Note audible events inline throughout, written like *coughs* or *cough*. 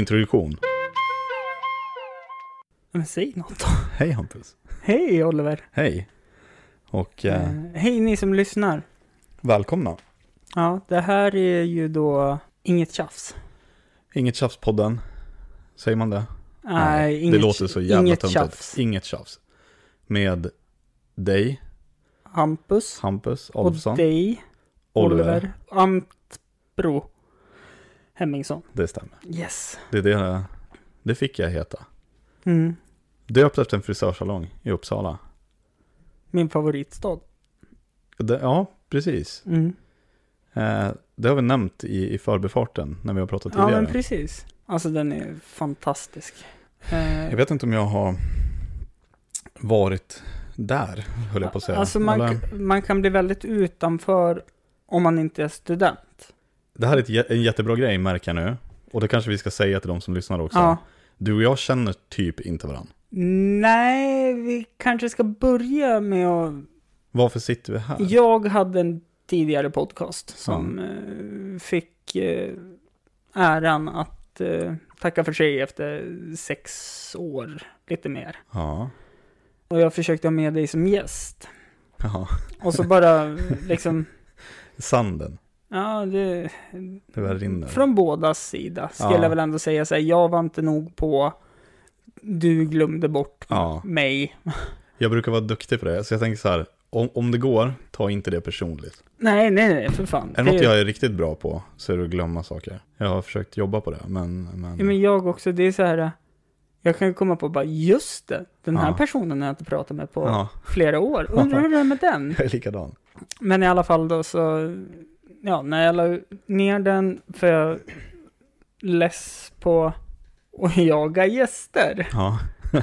introduktion. Men säg något då. Hej Hampus. Hej Oliver. Hej. Och eh, Eh, hej ni som lyssnar. välkomna. Ja, det här är ju då inget tjafs. Inget tjafspodden. Säger man det? Nej, det inget, låter så jävla inget töntigt. tjafs. Inget tjafs. Med dig, Hampus Hampus och Adolfsson, dig, Oliver. Oliver Antbro Hemmingsson. Det stämmer. Yes. Det, är det, det fick jag heta. Mm. Döpt efter en frisörsalong i Uppsala. Min favoritstad. Det, ja, precis. Mm. Eh, det har vi nämnt i, i förbifarten när vi har pratat Ja, tidigare. men precis. Alltså den är fantastisk. Eh, jag vet inte om jag har varit där, höll jag på att säga. Alltså man, Eller- man kan bli väldigt utanför om man inte är student. Det här är ett, en jättebra grej märker jag nu. Och det kanske vi ska säga till de som lyssnar också. Ja. Du och jag känner typ inte varandra. Nej, vi kanske ska börja med att... Varför sitter vi här? Jag hade en tidigare podcast som eh, fick eh, äran att eh, tacka för sig efter sex år, lite mer. Ja. Och jag försökte ha med dig som gäst. ja. Och så bara *laughs* liksom, Sanden. Ja det... Det rinner. Från bådas sida skulle Ja. jag väl ändå säga så här, jag var inte nog på, du glömde bort Ja. mig. Jag brukar vara duktig på det. Så jag tänker så här. Om, om det går, ta inte det personligt. Nej, nej, nej, för fan. Är det något jag är riktigt bra på så är det att glömma saker. Jag har försökt jobba på det, men... men... Ja, men jag också, det är så här, jag kan komma på bara, just det, den här Ja. personen har jag inte pratat med på Ja, flera år. Undrar hur det är med den? *laughs* jag är likadan. Men i alla fall då så, ja, när jag la ner den, för jag less på att jaga gäster. Ja, *laughs*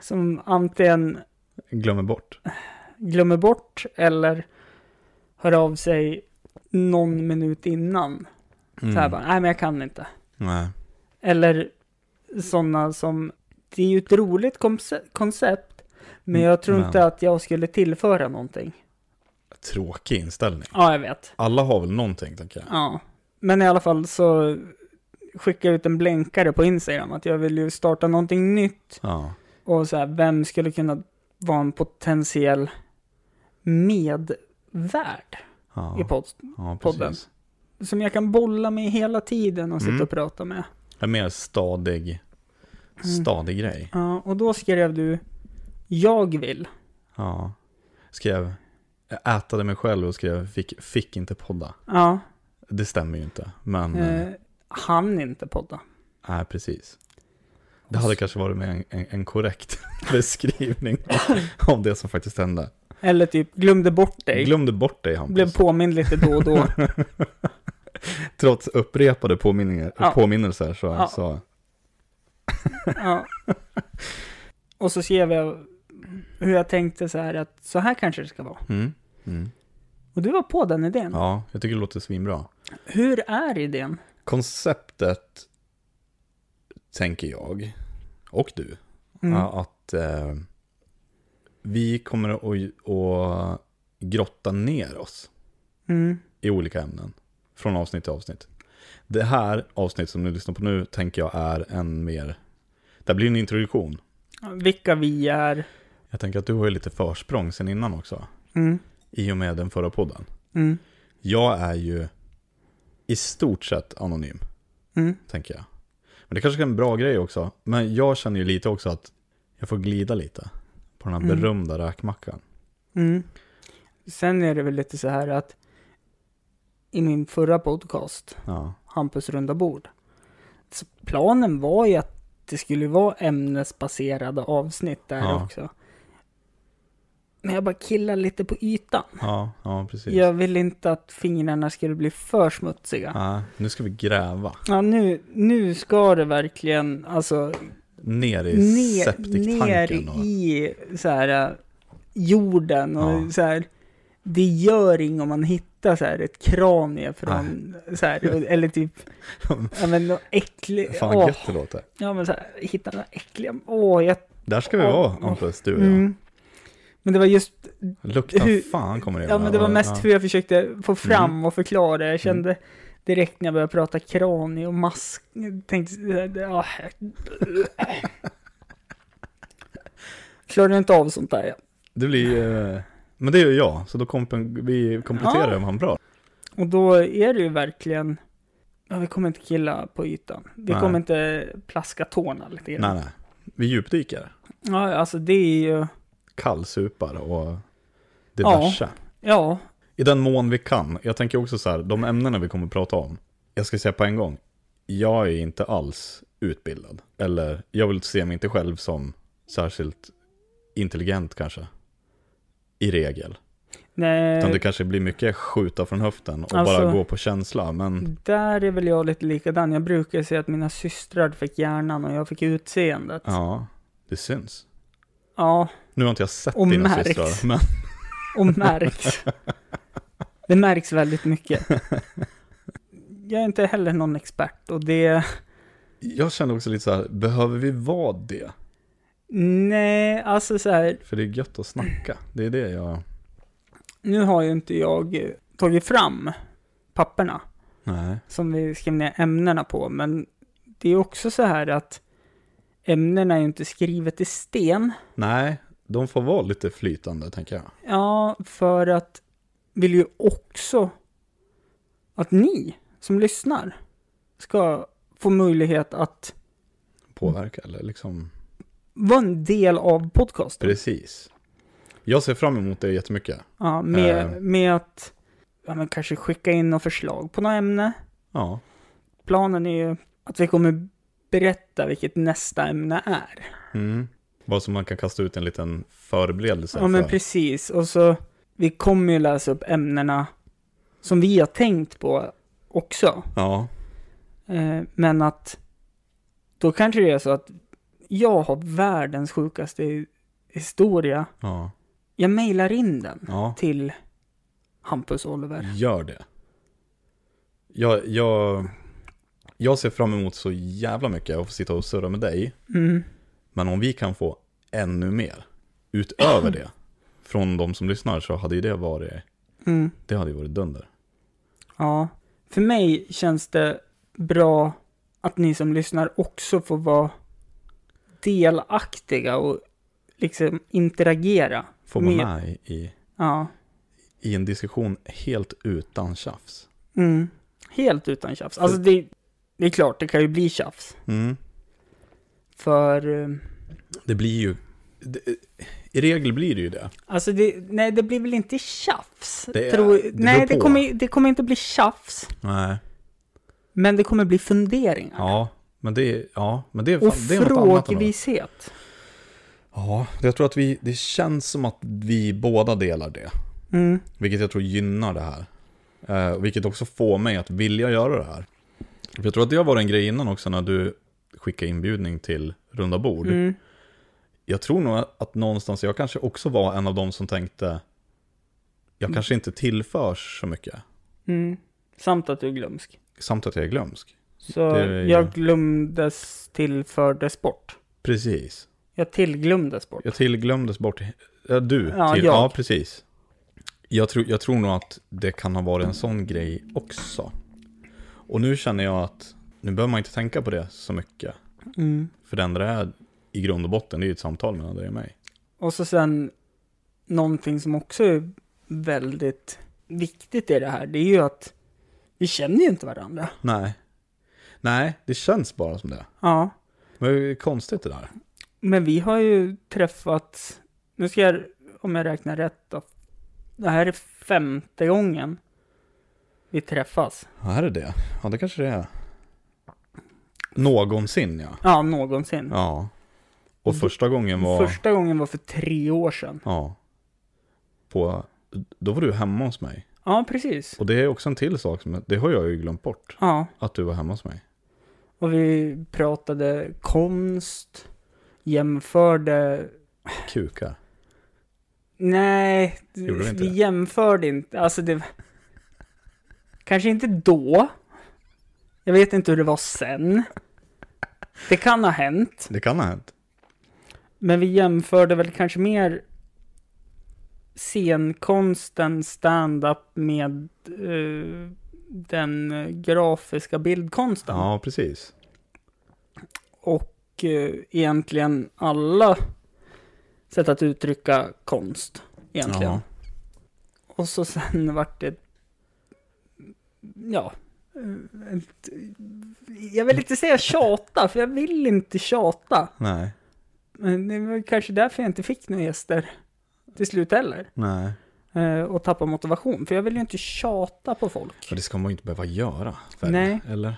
Som antingen glömmer bort. glömmer bort eller hör av sig någon minut innan. Så här Mm. bara, nej men jag kan inte. Nej. Eller sådana som, det är ju ett roligt konce- koncept, men Mm, jag tror men- inte att jag skulle tillföra någonting. Tråkig inställning. Ja, jag vet. Alla har väl någonting, tänker jag. Ja. Men i alla fall så skickade jag ut en blänkare på Instagram att jag vill ju starta någonting nytt. Ja. Och så här, vem skulle kunna vara en potentiell medvärd Ja, i podd, ja podden. som jag kan bolla med hela tiden och sitta Mm. och prata med. En mer stadig, Mm. stadig grej. Ja, och då skrev du, jag vill. Ja. Skrev, jag ätade mig själv och skrev, fick, fick inte podda. Ja, Det stämmer ju inte, men, eh, han inte podda. nej precis. Det hade kanske varit med en, en, en korrekt *laughs* beskrivning *laughs* av det som faktiskt hände. Eller typ, glömde bort dig. Glömde bort dig Hampus. Blev påmind lite då och då. *laughs* Trots upprepade påminningar, Ja. påminnelser så, Ja. så, ja. Och så skrev jag hur jag tänkte så här att så här kanske det ska vara. mm, mm. Och du var på den idén. Ja, jag tycker det låter svinbra. Hur är idén? Konceptet, tänker jag, och du, Mm. Att eh, vi kommer att, att grotta ner oss Mm. i olika ämnen. Från avsnitt till avsnitt. Det här avsnitt som ni lyssnar på nu tänker jag är en mer... Det blir en introduktion. Vilka vi är. Jag tänker att du har ju lite försprång sen innan också. Mm. I och med den förra podden. Mm. Jag är ju i stort sett anonym, Mm. tänker jag. Men det kanske är en bra grej också. Men jag känner ju lite också att jag får glida lite. På den här Mm. berömda räkmackan. Mm. Sen är det väl lite så här att i min förra podcast, Ja. Hampus runda bord, planen var ju att det skulle vara ämnesbaserade avsnitt där Ja. också. Men jag bara killar lite på ytan. Ja, ja precis. Jag vill inte att fingrarna skulle bli för smutsiga. Ja, nu ska vi gräva. Ja, nu, nu ska det verkligen, alltså, Ner i ner, septiktanken. ner i så här äh, jorden och Ja. så här. Det gör inget om man hittar så här ett kranie från, så här, eller typ, *laughs* ja men något äckligt, Fan åh, gött det låter. ja men så här, hitta något äckliga, åh, jag, Där ska vi Åh, vara. Hampus, du och jag. mm. Men det var just, Luktar Hur- fan kommer det ja men det var mest hur jag försökte få fram och förklara, jag kände, direkt när jag började prata kranie och mask, tänkte, ja. Klarar inte av sånt där. Ja. Det blir, men det gör jag, så då kompen, vi kompletterar Ja. ja. man bra. Och då är det ju verkligen, ja vi kommer inte killa på ytan. Vi Nej. kommer inte plaska tårna lite grann. Nej, nej. Vi djupdyker. Ja, alltså det är ju, Kallsupar och diverse. ja, I den mån vi kan. Jag tänker också så här, de ämnena vi kommer att prata om. Jag ska säga på en gång, jag är inte alls utbildad. Eller jag vill se mig inte själv som särskilt intelligent kanske. I regel. nej. Utan det kanske blir mycket skjuta från höften och Alltså- bara gå på känsla. Men Där är väl jag lite likadan. Jag brukar säga att mina systrar fick hjärnan och jag fick utseendet. ja, det syns. Ja, Nu har inte jag sett Och dina märks. systrar, men *laughs* och märks. det märks väldigt mycket. Jag är inte heller någon expert och det, jag känner också lite så här, behöver vi vara det? nej, alltså så här, För det är gött att snacka. Det är det jag, nu har ju inte jag tagit fram papperna nej. som vi skrev ner ämnena på, men det är också så här att ämnena är ju inte skrivet i sten. Nej, de får vara lite flytande tänker jag. Ja, för att vill ju också att ni som lyssnar ska få möjlighet att Påverka eller liksom, vara en del av podcasten. precis. Jag ser fram emot det jättemycket. Ja, med, Eh. med att ja, men kanske skicka in något förslag på något ämne. Ja, Planen är ju att vi kommer berätta vilket nästa ämne är. mm. Bara så man kan kasta ut en liten förberedelse Ja, men för. precis. Och så, vi kommer ju läsa upp ämnena som vi har tänkt på också. Ja, Eh, men att då kanske det är så att jag har världens sjukaste hi- historia. ja, Jag mejlar in den ja. till Hampus Oliver. Gör det. Jag, jag, jag ser fram emot så jävla mycket att få sitta och surra med dig. Mm. Men om vi kan få ännu mer utöver det från de som lyssnar så hade ju det varit, Mm. det hade ju varit dunder. Ja, för mig känns det bra att ni som lyssnar också får vara delaktiga och liksom interagera. Få vara Med- med i, Ja, i en diskussion helt utan tjafs. mm. helt utan tjafs. Alltså det, det är klart, det kan ju bli tjafs. Mm. För, Det blir ju, det, i regel blir det ju det. alltså det, nej det blir väl inte tjafs? Det är- tror, det nej, det kommer, det kommer inte bli tjafs. Nej. Men det kommer bli funderingar. Ja, men det, ja, men det, är och fan- det är något annat. ändå. frågvishet. Ja, jag tror att vi, det känns som att vi båda delar det. Mm. Vilket jag tror gynnar det här. Eh, vilket också får mig att vilja göra det här. För jag tror att det har varit en grej innan också när du skickade inbjudning till runda bord. Mm. Jag tror nog att någonstans jag kanske också var en av de som tänkte jag Mm. kanske inte tillförs så mycket. Mm. Samt att du är glömsk. Samt att jag är glömsk. Så Det jag glömdes tillfördes bort. Precis. Jag tillglömdes bort. Jag tillglömdes bort. Ja, du. Ja, till, jag. ja precis. Jag tror, jag tror nog att det kan ha varit en sån grej också. Och nu känner jag att nu behöver man inte tänka på det så mycket. Mm. För det enda är i grund och botten, det är ju ett samtal mellan dig och mig. Och så sen någonting som också är väldigt viktigt i det här, det är ju att vi känner ju inte varandra. Nej. Nej, det känns bara som det. Ja, Men det är konstigt det där. men vi har ju träffats, nu ska jag, om jag räknar rätt då, det här är femte gången vi träffas. Ja, är det det? Ja, det kanske det är. Någonsin ja. Ja, någonsin. Ja. Och första gången var... Första gången var för tre år sedan. Ja. På... Då var du hemma hos mig. Ja, precis. Och det är också en till sak som, det har jag ju glömt bort. Ja, Att du var hemma hos mig. och vi pratade konst, jämförde Kukar. Nej, Gjorde vi inte vi det? jämförde inte. Alltså det... Kanske inte då. Jag vet inte hur det var sen. Det kan ha hänt. Det kan ha hänt. Men vi jämförde väl kanske mer scenkonsten, stand-up med eh, den grafiska bildkonsten. Ja, precis. Och eh, egentligen alla sätt att uttrycka konst. Egentligen. Ja. Och så sen vart det, ja, jag vill inte säga tjata, för jag vill inte tjata. Nej, Men det var kanske därför jag inte fick några gäster till slut heller. nej. Eh, Och tappa motivation, för jag vill ju inte tjata på folk. För det ska man ju inte behöva göra. Väl? Nej. Eller?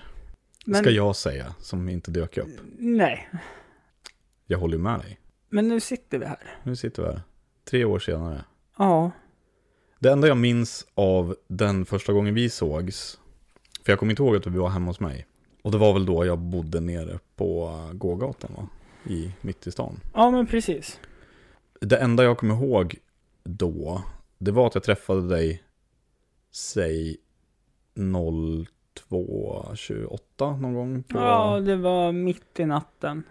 Men, Ska jag säga, som inte dök upp. Nej, Jag håller ju med dig. men nu sitter vi här. Nu sitter vi här. Tre år senare. Ja, Det enda jag minns av den första gången vi sågs, för jag kommer inte ihåg att vi var hemma hos mig. Och det var väl då jag bodde nere på gågatan va? I, mitt i stan. ja men precis. Det enda jag kommer ihåg då, det var att jag träffade dig, säg 02.28 någon gång på Ja, det var mitt i natten.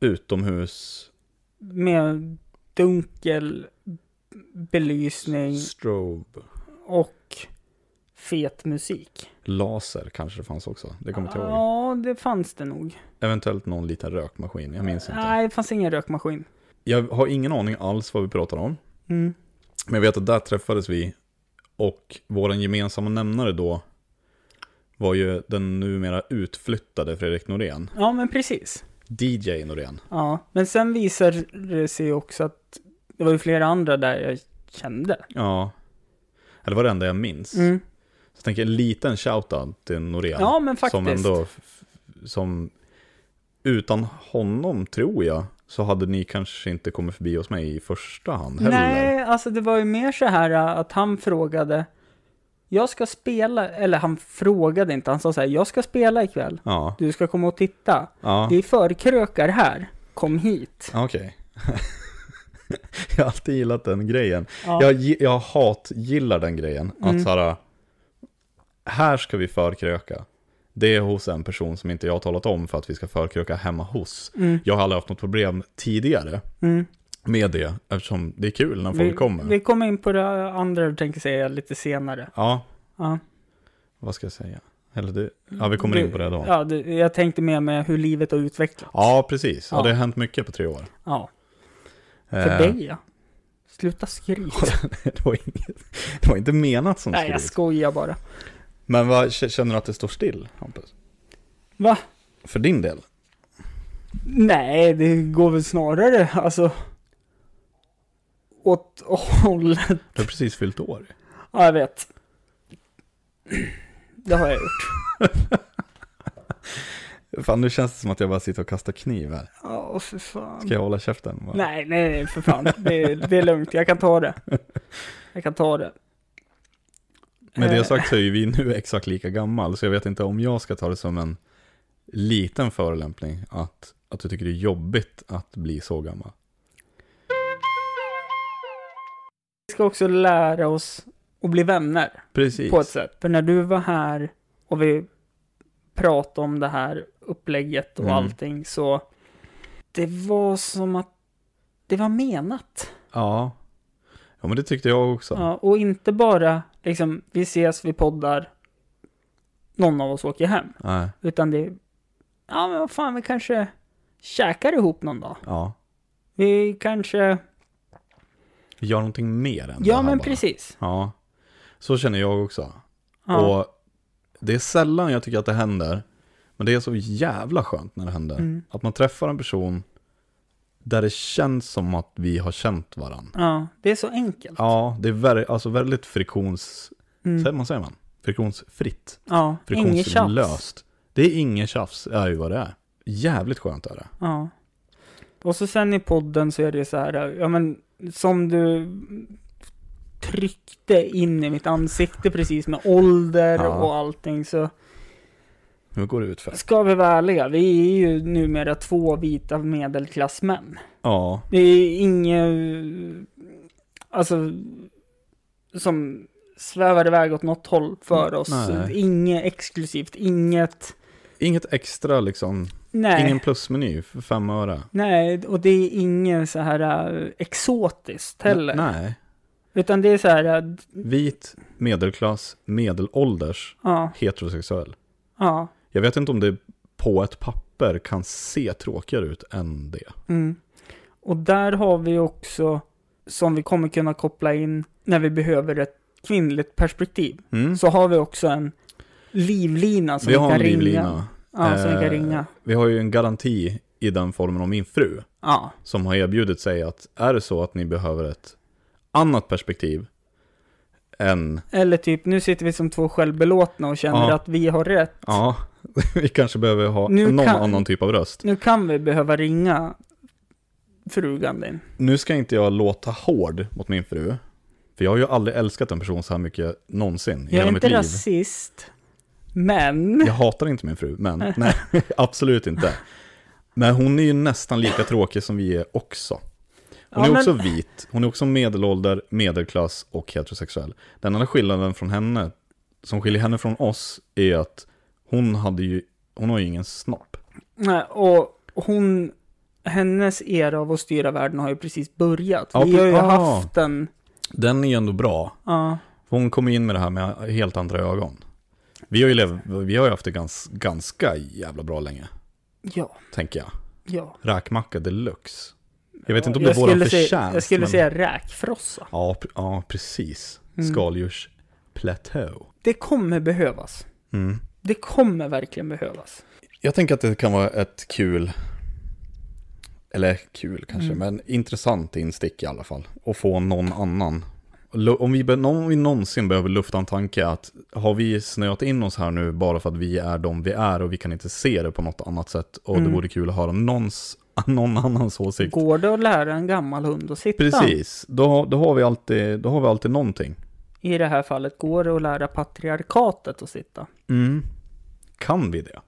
utomhus Med dunkel belysning strobe. och fet musik. Laser kanske det fanns också, det kommer jag inte ihåg. Ja, det fanns det nog. Eventuellt någon liten rökmaskin, jag minns inte. Nej, det fanns ingen rökmaskin. Jag har ingen aning alls vad vi pratar om. Mm. Men jag vet att där träffades vi och vår gemensamma nämnare då var ju den numera utflyttade Fredrik Norén. Ja, men precis. DJ Norén. Ja, men sen visade det sig också att det var ju flera andra där jag kände. Ja. Det var det enda jag minns. Mm. Så jag tänker en liten shoutout till Norén. Ja, men faktiskt. Som ändå, som utan honom tror jag, så hade ni kanske inte kommit förbi hos mig i första hand heller. Nej, alltså det var ju mer så här äh, att han frågade, jag ska spela, eller han frågade inte, han sa så här, jag ska spela ikväll, Ja, du ska komma och titta. ja, Det är förkrökar här, kom hit. okej. *laughs* jag har alltid gillat den grejen. Ja, Jag, jag hat-gillar den grejen. Mm. Att såhär, här ska vi förkröka. Det är hos en person som inte jag har talat om för att vi ska förkröka hemma hos. mm, Jag har aldrig haft något problem tidigare mm. med det, eftersom det är kul när Vi, folk kommer. vi kommer in på det andra du tänker säga lite senare. Ja, Ja. vad ska jag säga? Eller det, ja, vi kommer in på det då. Ja, Ja, det, jag tänkte mer med hur livet har utvecklats. precis. Ja, Ja. det har hänt mycket på tre år. Ja, för Eh, dig ja. Sluta skryta. *laughs* det, var inget, det var inte menat som Nej, jag skryt. skojar bara. Men vad, känner du att det står still, Hampus? Va? För din del? Nej, det går väl snarare, alltså... Åt hållet. Du har precis fyllt år. Ja, jag vet. Det har jag gjort. *laughs* Fan, nu känns det som att jag bara sitter och kastar kniv här. Ja, för fan. Ska jag hålla käften? bara? Nej, nej, nej, för fan. Det, det är lugnt. Jag kan ta det. Jag kan ta det. Med det Eh, sagt så är ju vi nu *laughs* exakt lika gammal, så jag vet inte om jag ska ta det som en liten förolämpning att, att du tycker det är jobbigt att bli så gammal. Vi ska också lära oss att bli vänner. Precis. På ett sätt. För när du var här och vi pratade om det här upplägget och Mm. allting så det var som att det var menat. Ja. Ja, men det tyckte jag också. Ja, och inte bara liksom, vi ses, vi poddar, någon av oss åker hem. Nej. Utan det ja men vad fan, vi kanske käkar ihop någon dag. Ja. Vi kanske, Vi gör någonting mer än det ja här men bara. precis. Ja. Så känner jag också. Ja. Och det är sällan jag tycker att det händer. Men det är så jävla skönt när det händer. Mm. Att man träffar en person där det känns som att vi har känt varandra. ja, det är så enkelt. Ja, det är ver- alltså väldigt friktions... Mm. Säger man, säger man? Friktionsfritt. Ja. Friktionslöst. Det är inget tjafs, är ju vad det är. Jävligt skönt är det. Ja. Och så sen i podden så är det så här, ja men som du tryckte in i mitt ansikte precis med ålder Ja. och allting så Hur går det ut för? ska vi vara ärliga, vi är ju numera två vita medelklassmän. Ja, Det är inget, alltså, som svävar iväg åt något håll för oss. Nej. Inget exklusivt, inget, inget extra liksom. nej. Ingen plusmeny för fem öre. Nej, och det är inget så här äh, exotiskt heller. Nej. Utan det är så här, äh, Vit, medelklass, medelålders, ja, heterosexuell. ja. Jag vet inte om det på ett papper kan se tråkigare ut än det. Mm. Och där har vi också, som vi kommer kunna koppla in när vi behöver ett kvinnligt perspektiv, Mm. så har vi också en livlina som Vi vi, kan ringa. livlina. Ja, som vi kan Eh, ringa. Vi har ju en garanti i den formen om min fru. Ja, som har erbjudit sig att är det så att ni behöver ett annat perspektiv än, eller typ, nu sitter vi som två självbelåtna och känner Ja. att vi har rätt. ja, *laughs* vi kanske behöver ha Nu någon kan- annan typ av röst. Nu kan vi behöva ringa frugan din. Nu ska inte jag låta hård mot min fru, för jag har ju aldrig älskat en person så här mycket någonsin i Jag är inte rasist, men... Jag hatar inte min fru, men *laughs* nej, *laughs* absolut inte. Men hon är ju nästan lika tråkig som vi är också. Hon Ja, är men- också vit, hon är också medelålder, medelklass och heterosexuell. Den enda skillnaden från henne, som skiljer henne från oss, är att hon hade ju, hon har ju ingen snopp. Nej, och hon, hennes era av att styra världen har ju precis börjat. Ja, vi har ju ah. haft en, Den är ju ändå bra. ja, Hon kom in med det här med helt andra ögon. Vi har ju, lev, vi har ju haft det gans, ganska jävla bra länge, ja, tänker jag. ja. Räkmacka deluxe. Jag vet inte om det är våran skulle säga- förtjänst. Jag skulle men- säga räkfrossa. Ja, ja precis. Mm. Skaldjursplatå. Det kommer behövas. Mm. Det kommer verkligen behövas. Jag tänker att det kan vara ett kul, eller kul kanske, Mm. men intressant instick i alla fall. Och få någon annan. Om vi, om vi någonsin behöver lufta en tanke att har vi snöat in oss här nu bara för att vi är de vi är och vi kan inte se det på något annat sätt och det Mm. vore kul att höra någons, *laughs* någon annans åsikt. Går det att lära en gammal hund att sitta? Precis, då, då, har vi alltid, då har vi alltid någonting. I det här fallet, går det att lära patriarkatet att sitta? Mm. Kan vi det?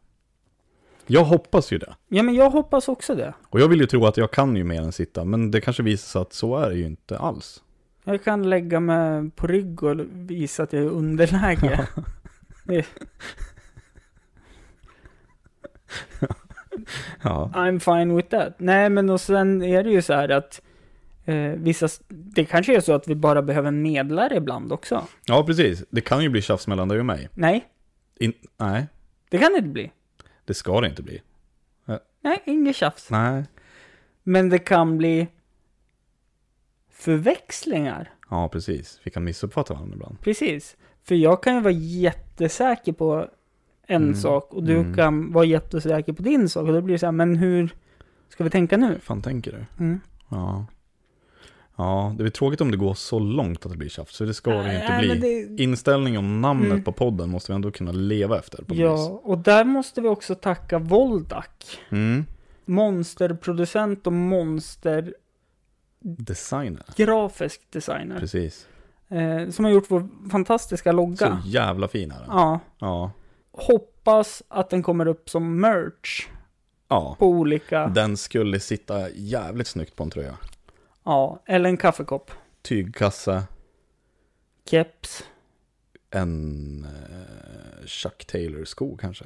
Jag hoppas ju det. Ja, men jag hoppas också det. Och jag vill ju tro att jag kan ju mer än sitta, men det kanske visar sig att så är det ju inte alls. Jag kan lägga mig på rygg och visa att jag är i underläge. *laughs* Det- Ja. I'm fine with that. Nej, men och sen är det ju så här att eh, vissa, det kanske är så att vi bara behöver medlare ibland också. ja, precis. Det kan ju bli tjafs mellan dig och mig. Nej, In, nej, det kan det inte bli. det ska det inte bli. Nej, inget tjafs. Nej. Men det kan bli förväxlingar. Ja, precis. Vi kan missuppfatta varandra ibland. Precis. För jag kan ju vara jättesäker på en Mm. sak och du Mm. kan vara jättesäker på din sak. Och då blir det så här, men hur ska vi tänka nu? Fan tänker du? Mm. Ja. Ja, det är tråkigt om det går så långt att det blir tjafs, så det ska det inte Nej, bli. det- Inställning om namnet Mm. på podden måste vi ändå kunna leva efter något vis. Ja, och där måste vi också tacka Voldak. Mm. Monsterproducent och monster Designer. grafisk designer. Precis. Eh, som har gjort vår fantastiska logga. Så jävla fin är den. Ja. Ja. Hoppas att den kommer upp som merch Ja. på olika, Den skulle sitta jävligt snyggt på en tröja. Ja, eller en kaffekopp. Tygkasse, Keps. en eh, Chuck Taylor-sko kanske.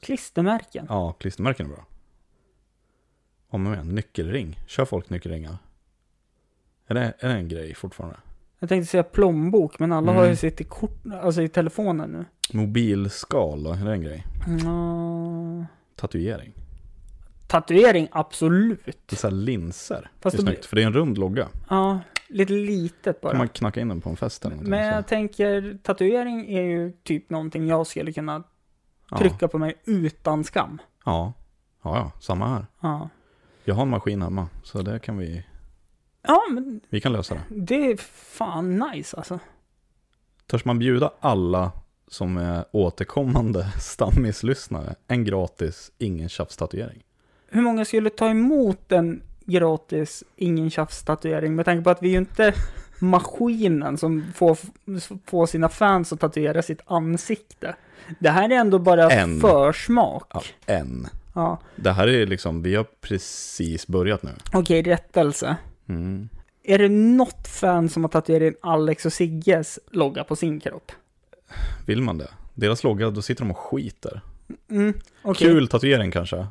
Klistermärken. Ja, klistermärken är bra. Om man menar nyckelring. Kör folk nyckelringar? Är det, är det en grej fortfarande? Jag tänkte säga plånbok, men alla Mm. har ju sitt i kort, alltså i telefonen nu. Mobilskal då? Är det en grej? Mm. Tatuering? Tatuering, absolut. Det är så här linser. Fast det är snyggt, för det är en rund logga. Ja, lite litet bara. kan man knacka in den på en fest eller någonting. Men så. jag tänker, tatuering är ju typ någonting jag skulle kunna ja. trycka på mig utan skam. Ja. ja, ja, samma här. Ja. Jag har en maskin hemma, så det kan vi, Ja, men vi kan lösa det. det är fan nice alltså. Törs man bjuda alla som är återkommande *laughs* stammislyssnare en gratis ingen tjafs-tatuering? Hur många skulle ta emot en gratis ingen tjafs-tatuering med tanke på att vi ju inte maskinen som får, får sina fans att tatuera sitt ansikte. Det här är ändå bara En. försmak. Ja, en. Ja. Det här är liksom, vi har precis börjat nu. Okej, rättelse. Mm. Är det något fan som har tatuerat in Alex och Sigges logga på sin kropp? Vill man det? Deras logga, då sitter de och skiter. Mm, okej. Kul tatuering kanske.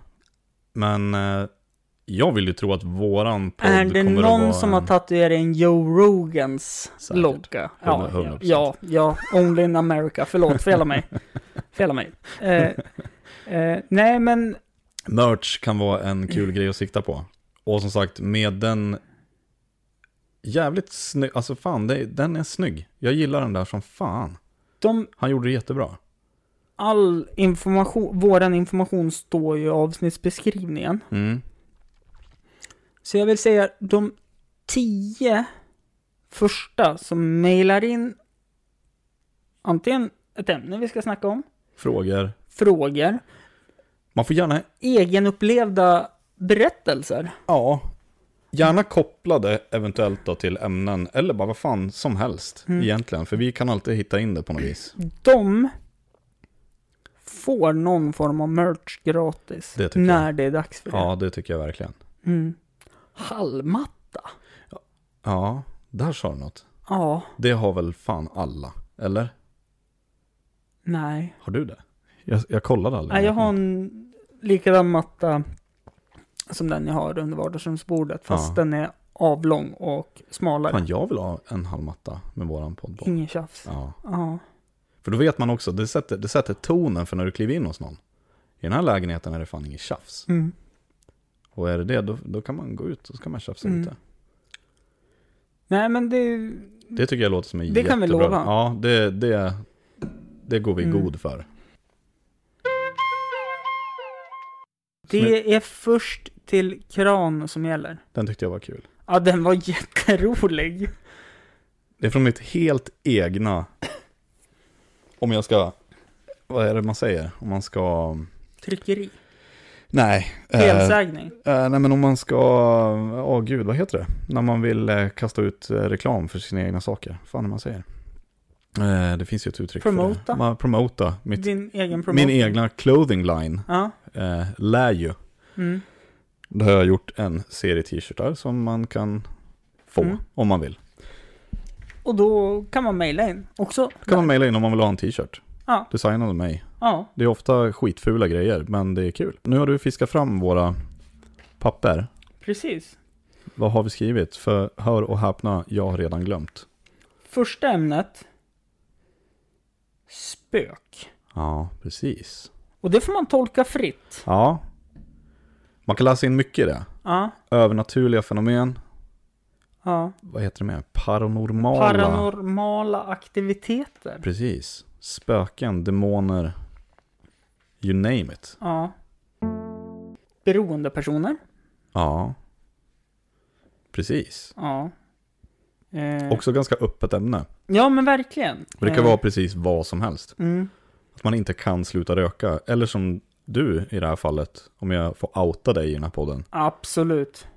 Men eh, jag vill ju tro att våran podd Är det kommer någon att vara som har en... tatuerat in Joe Rogans Säkert. logga? Ja, 100%. ja, ja, only in America. Förlåt, fela mig. Fela mig. Eh, eh, nej, men Merch kan vara en kul grej att sikta på. Och som sagt, med den jävligt snygg, alltså fan, det, den är snygg. Jag gillar den där som fan. de, Han gjorde det jättebra. All information, våran information står ju i avsnittsbeskrivningen. Mm. Så jag vill säga de tio första som mejlar in antingen ett ämne vi ska snacka om, Frågor. frågor, Man får gärna, egenupplevda berättelser. ja, gärna kopplade eventuellt då till ämnen, eller bara vad fan som helst Mm. egentligen. För vi kan alltid hitta in det på något vis. De får någon form av merch gratis Det när det är dags för det. Ja, det tycker jag verkligen. Mm. Hallmatta? Ja, där sa du något. Ja, Det har väl fan alla, eller? nej. Har du det? Jag, jag kollade aldrig. nej. Jag har en likadan matta som den jag har under vardagsrumsbordet, fast Ja. den är avlång och smalare. Fan, jag vill ha en halvmatta med våran podd. Ingen tjafs. Ja. Ja. För då vet man också, det sätter, det sätter tonen för när du kliver in hos någon. I den här lägenheten är det fan inget tjafs. Mm. Och är det det, då, då kan man gå ut och så kan man tjafsa Mm. ute. Nej, men det... Det tycker jag låter som en Det kan vi jättebra. lova. Ja, det, det, det går vi Mm. god för. Det är först till kran som gäller. Den tyckte jag var kul. Ja, den var *laughs* jätterolig. Det är från mitt helt egna, om jag ska, vad är det man säger? Om man ska, Tryckeri. nej. eh, Felsägning. Eh, nej men om man ska, åh gud vad heter det? När man vill eh, kasta ut eh, reklam för sina egna saker. Vad fan man säger? Eh, det finns ju ett uttryck för Promota. det. Man promota. Mitt, Din egen promotion. min egna clothing line Ja. eh, lär ju. Mm. Då har jag gjort en serie t-shirtar som man kan få Mm. om man vill. Och då kan man mejla in också. Då kan man mejla in om man vill ha en t-shirt. Ja. Designad av mig. Ja. Det är ofta skitfula grejer, men det är kul. Nu har du fiskat fram våra papper. Precis. Vad har vi skrivit? För hör och häpna, jag har redan glömt. Första ämnet. Spök. Ja, precis. Och det får man tolka fritt. Ja. Man kan läsa in mycket i det. Ja. Övernaturliga fenomen. Ja. Vad heter det mer? Paranormala. Paranormala aktiviteter. Precis. Spöken, demoner. You name it. Ja. Beroendepersoner. Ja. Precis. Ja. Eh, Också ganska öppet ämne. ja, men verkligen. För det kan Eh, vara precis vad som helst. Mm. Att man inte kan sluta röka. Eller som du i det här fallet, om jag får outa dig i den här podden. Absolut.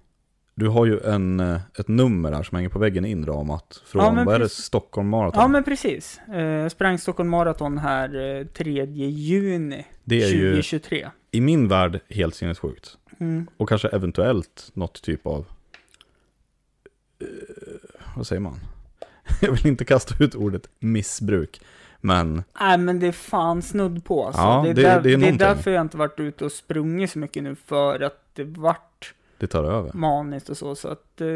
Du har ju en, eh, ett nummer här som hänger på väggen inramat. Från, Ja, vad är det. Stockholm Marathon? Ja, men precis. Eh, jag sprang Stockholm Marathon här eh, 3 juni det är ju 2023. i min värld helt sinnessjukt. Mm. Och kanske eventuellt något typ av, eh, vad säger man? *laughs* Jag vill inte kasta ut ordet missbruk. Men Nej, men det är fan snudd på alltså. Ja, det, är det- där, det är någonting. därför jag inte varit ute och sprungit så mycket nu, för att det vart det tar över. maniskt och så. Så att eh,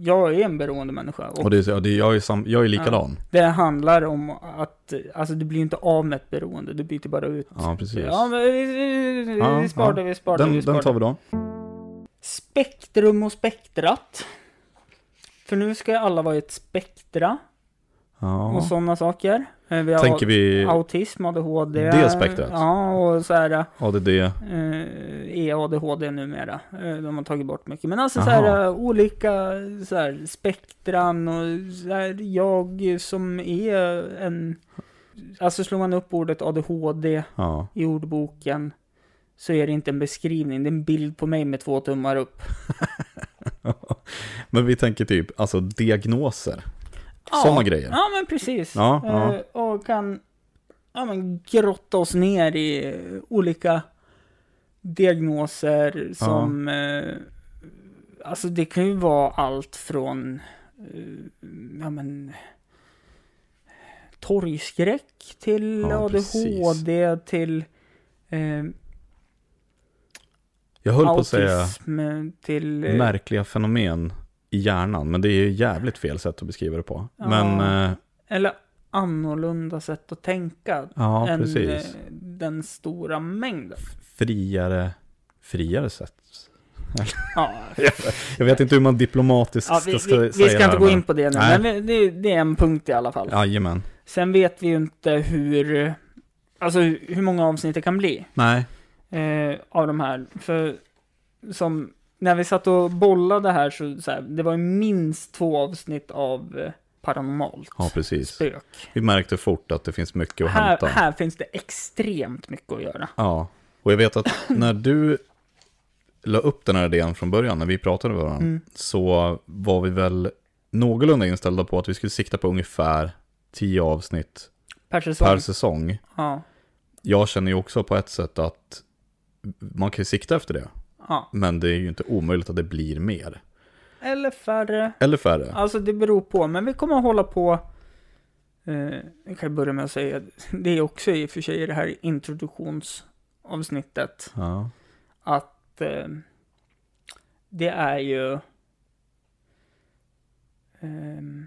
jag är en beroende människa. Och Och det är, ja, det jag, är sam, jag är likadan. det handlar om att, alltså du blir inte av med ett beroende, du byter bara ut. Ja, precis. Ja, men vi, vi, Ja, vi sparar ja. vi sparar det, den, vi sparar den tar vi då. Spektrum och spektrat. För nu ska ju alla vara i ett spektra och Ja. sådana saker. Eh, Vi har Tänker vi autism, ADHD. Det spektrat? Ja, och så här ADD? eh, EADHD numera. Eh, de har tagit bort mycket. Men alltså så Aha. här, eh, olika så här, spektran och så här, jag som är en... Alltså slår man upp ordet ADHD Ja. i ordboken så är det inte en beskrivning, det är en bild på mig med två tummar upp. *laughs* Men vi tänker typ, alltså diagnoser. Ja. Sådana grejer. Ja, men precis. Ja, ja. Eh, och kan ja, men grotta oss ner i olika diagnoser som... Eh, alltså det kan ju vara allt från... Eh, ja men... Torgskräck till Ja, ADHD till... Eh, Jag höll på att säga autism till... märkliga fenomen i hjärnan, men det är ju jävligt fel sätt att beskriva det på. Ja. Men, eh, Eller annorlunda sätt att tänka ja än precis. eh, den stora mängden. Friare, friare sätt. Ja, *laughs* Jag vet inte hur man diplomatiskt ja, ska, vi, ska vi, vi säga ska det inte gå men- in på det nu, Nej. men vi- det, det är en punkt i alla fall. Jajamän. Sen vet vi ju inte hur, alltså hur många avsnitt det kan bli Nej, eh, av de här. För som, när vi satt och bollade här så, så här, det var ju minst två avsnitt av eh, paranormalt. ja precis. Spök. Vi märkte fort att det finns mycket att Här, hämta. här finns det extremt mycket att göra. Ja, och jag vet att *clears throat* när du la upp den här idén från början, när vi pratade med varandra, Mm. så var vi väl någorlunda inställda på att vi skulle sikta på ungefär 10 avsnitt Per säsong. per säsong. Ja. Jag känner ju också på ett sätt att man kan ju sikta efter det, ja. men det är ju inte omöjligt att det blir mer. Eller färre. Eller färre. Alltså det beror på, men vi kommer att hålla på. Eh, jag kan börja med att säga, det är också i och för sig i det här introduktionsavsnittet. Ja. att eh, det är ju ehm,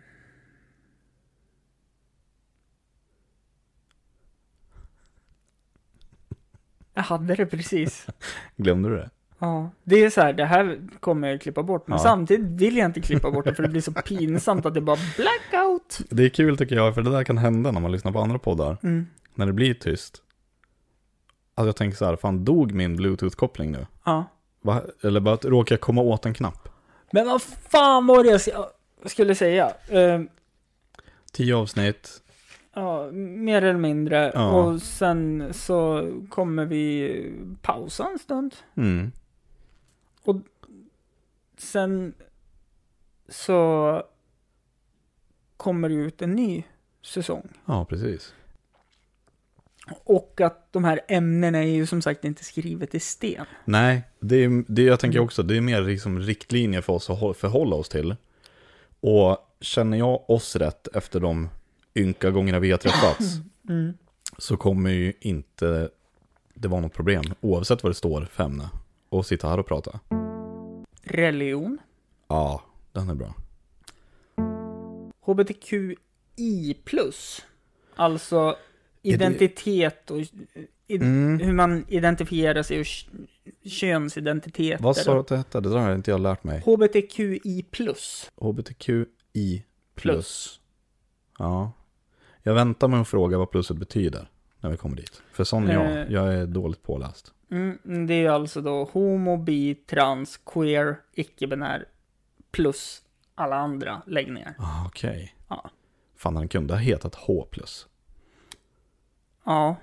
jag hade det precis. *laughs* Glömde du det? Ja, det är så här, det här kommer jag klippa bort, men Ja. samtidigt vill jag inte klippa bort det för det blir så pinsamt att det bara blackout. Det är kul tycker jag, för det där kan hända när man lyssnar på andra poddar. Mm. När det blir tyst. Alltså jag tänker så här, fan dog min bluetooth-koppling nu? Ja. Va? Eller bara råkar jag komma åt en knapp? Men vad fan var det jag sk- skulle säga? Eh, Tio avsnitt, Ja, mer eller mindre. Ja. Och sen så kommer vi pausa en stund. mm. Sen så kommer det ut en ny säsong. ja precis. Och att de här ämnena är ju som sagt inte skrivet i sten. Nej, det är, det jag tänker också, det är mer liksom riktlinjer för oss att hå- förhålla oss till. Och känner jag oss rätt efter de ynka gångerna vi har träffats, *clears throat* Mm. så kommer ju inte det vara något problem, oavsett vad det står för ämne, och sitta här och prata. Religion. Ja, den är bra. HBTQI+. Alltså identitet och i, Mm. hur man identifierar sig och k- könsidentiteter. Vad sa du att det hette? Det där har inte jag lärt mig. HBTQI+. HBTQI+. Plus. Ja. Jag väntar med att fråga vad plusset betyder när vi kommer dit. För sån är jag. Eh. Jag är dåligt påläst. Mm, det är alltså då homo, bi, trans, queer, icke-binär plus alla andra läggningar. Ah, Okej. Ja. Fan, den kunde ha hetat H+. Ja,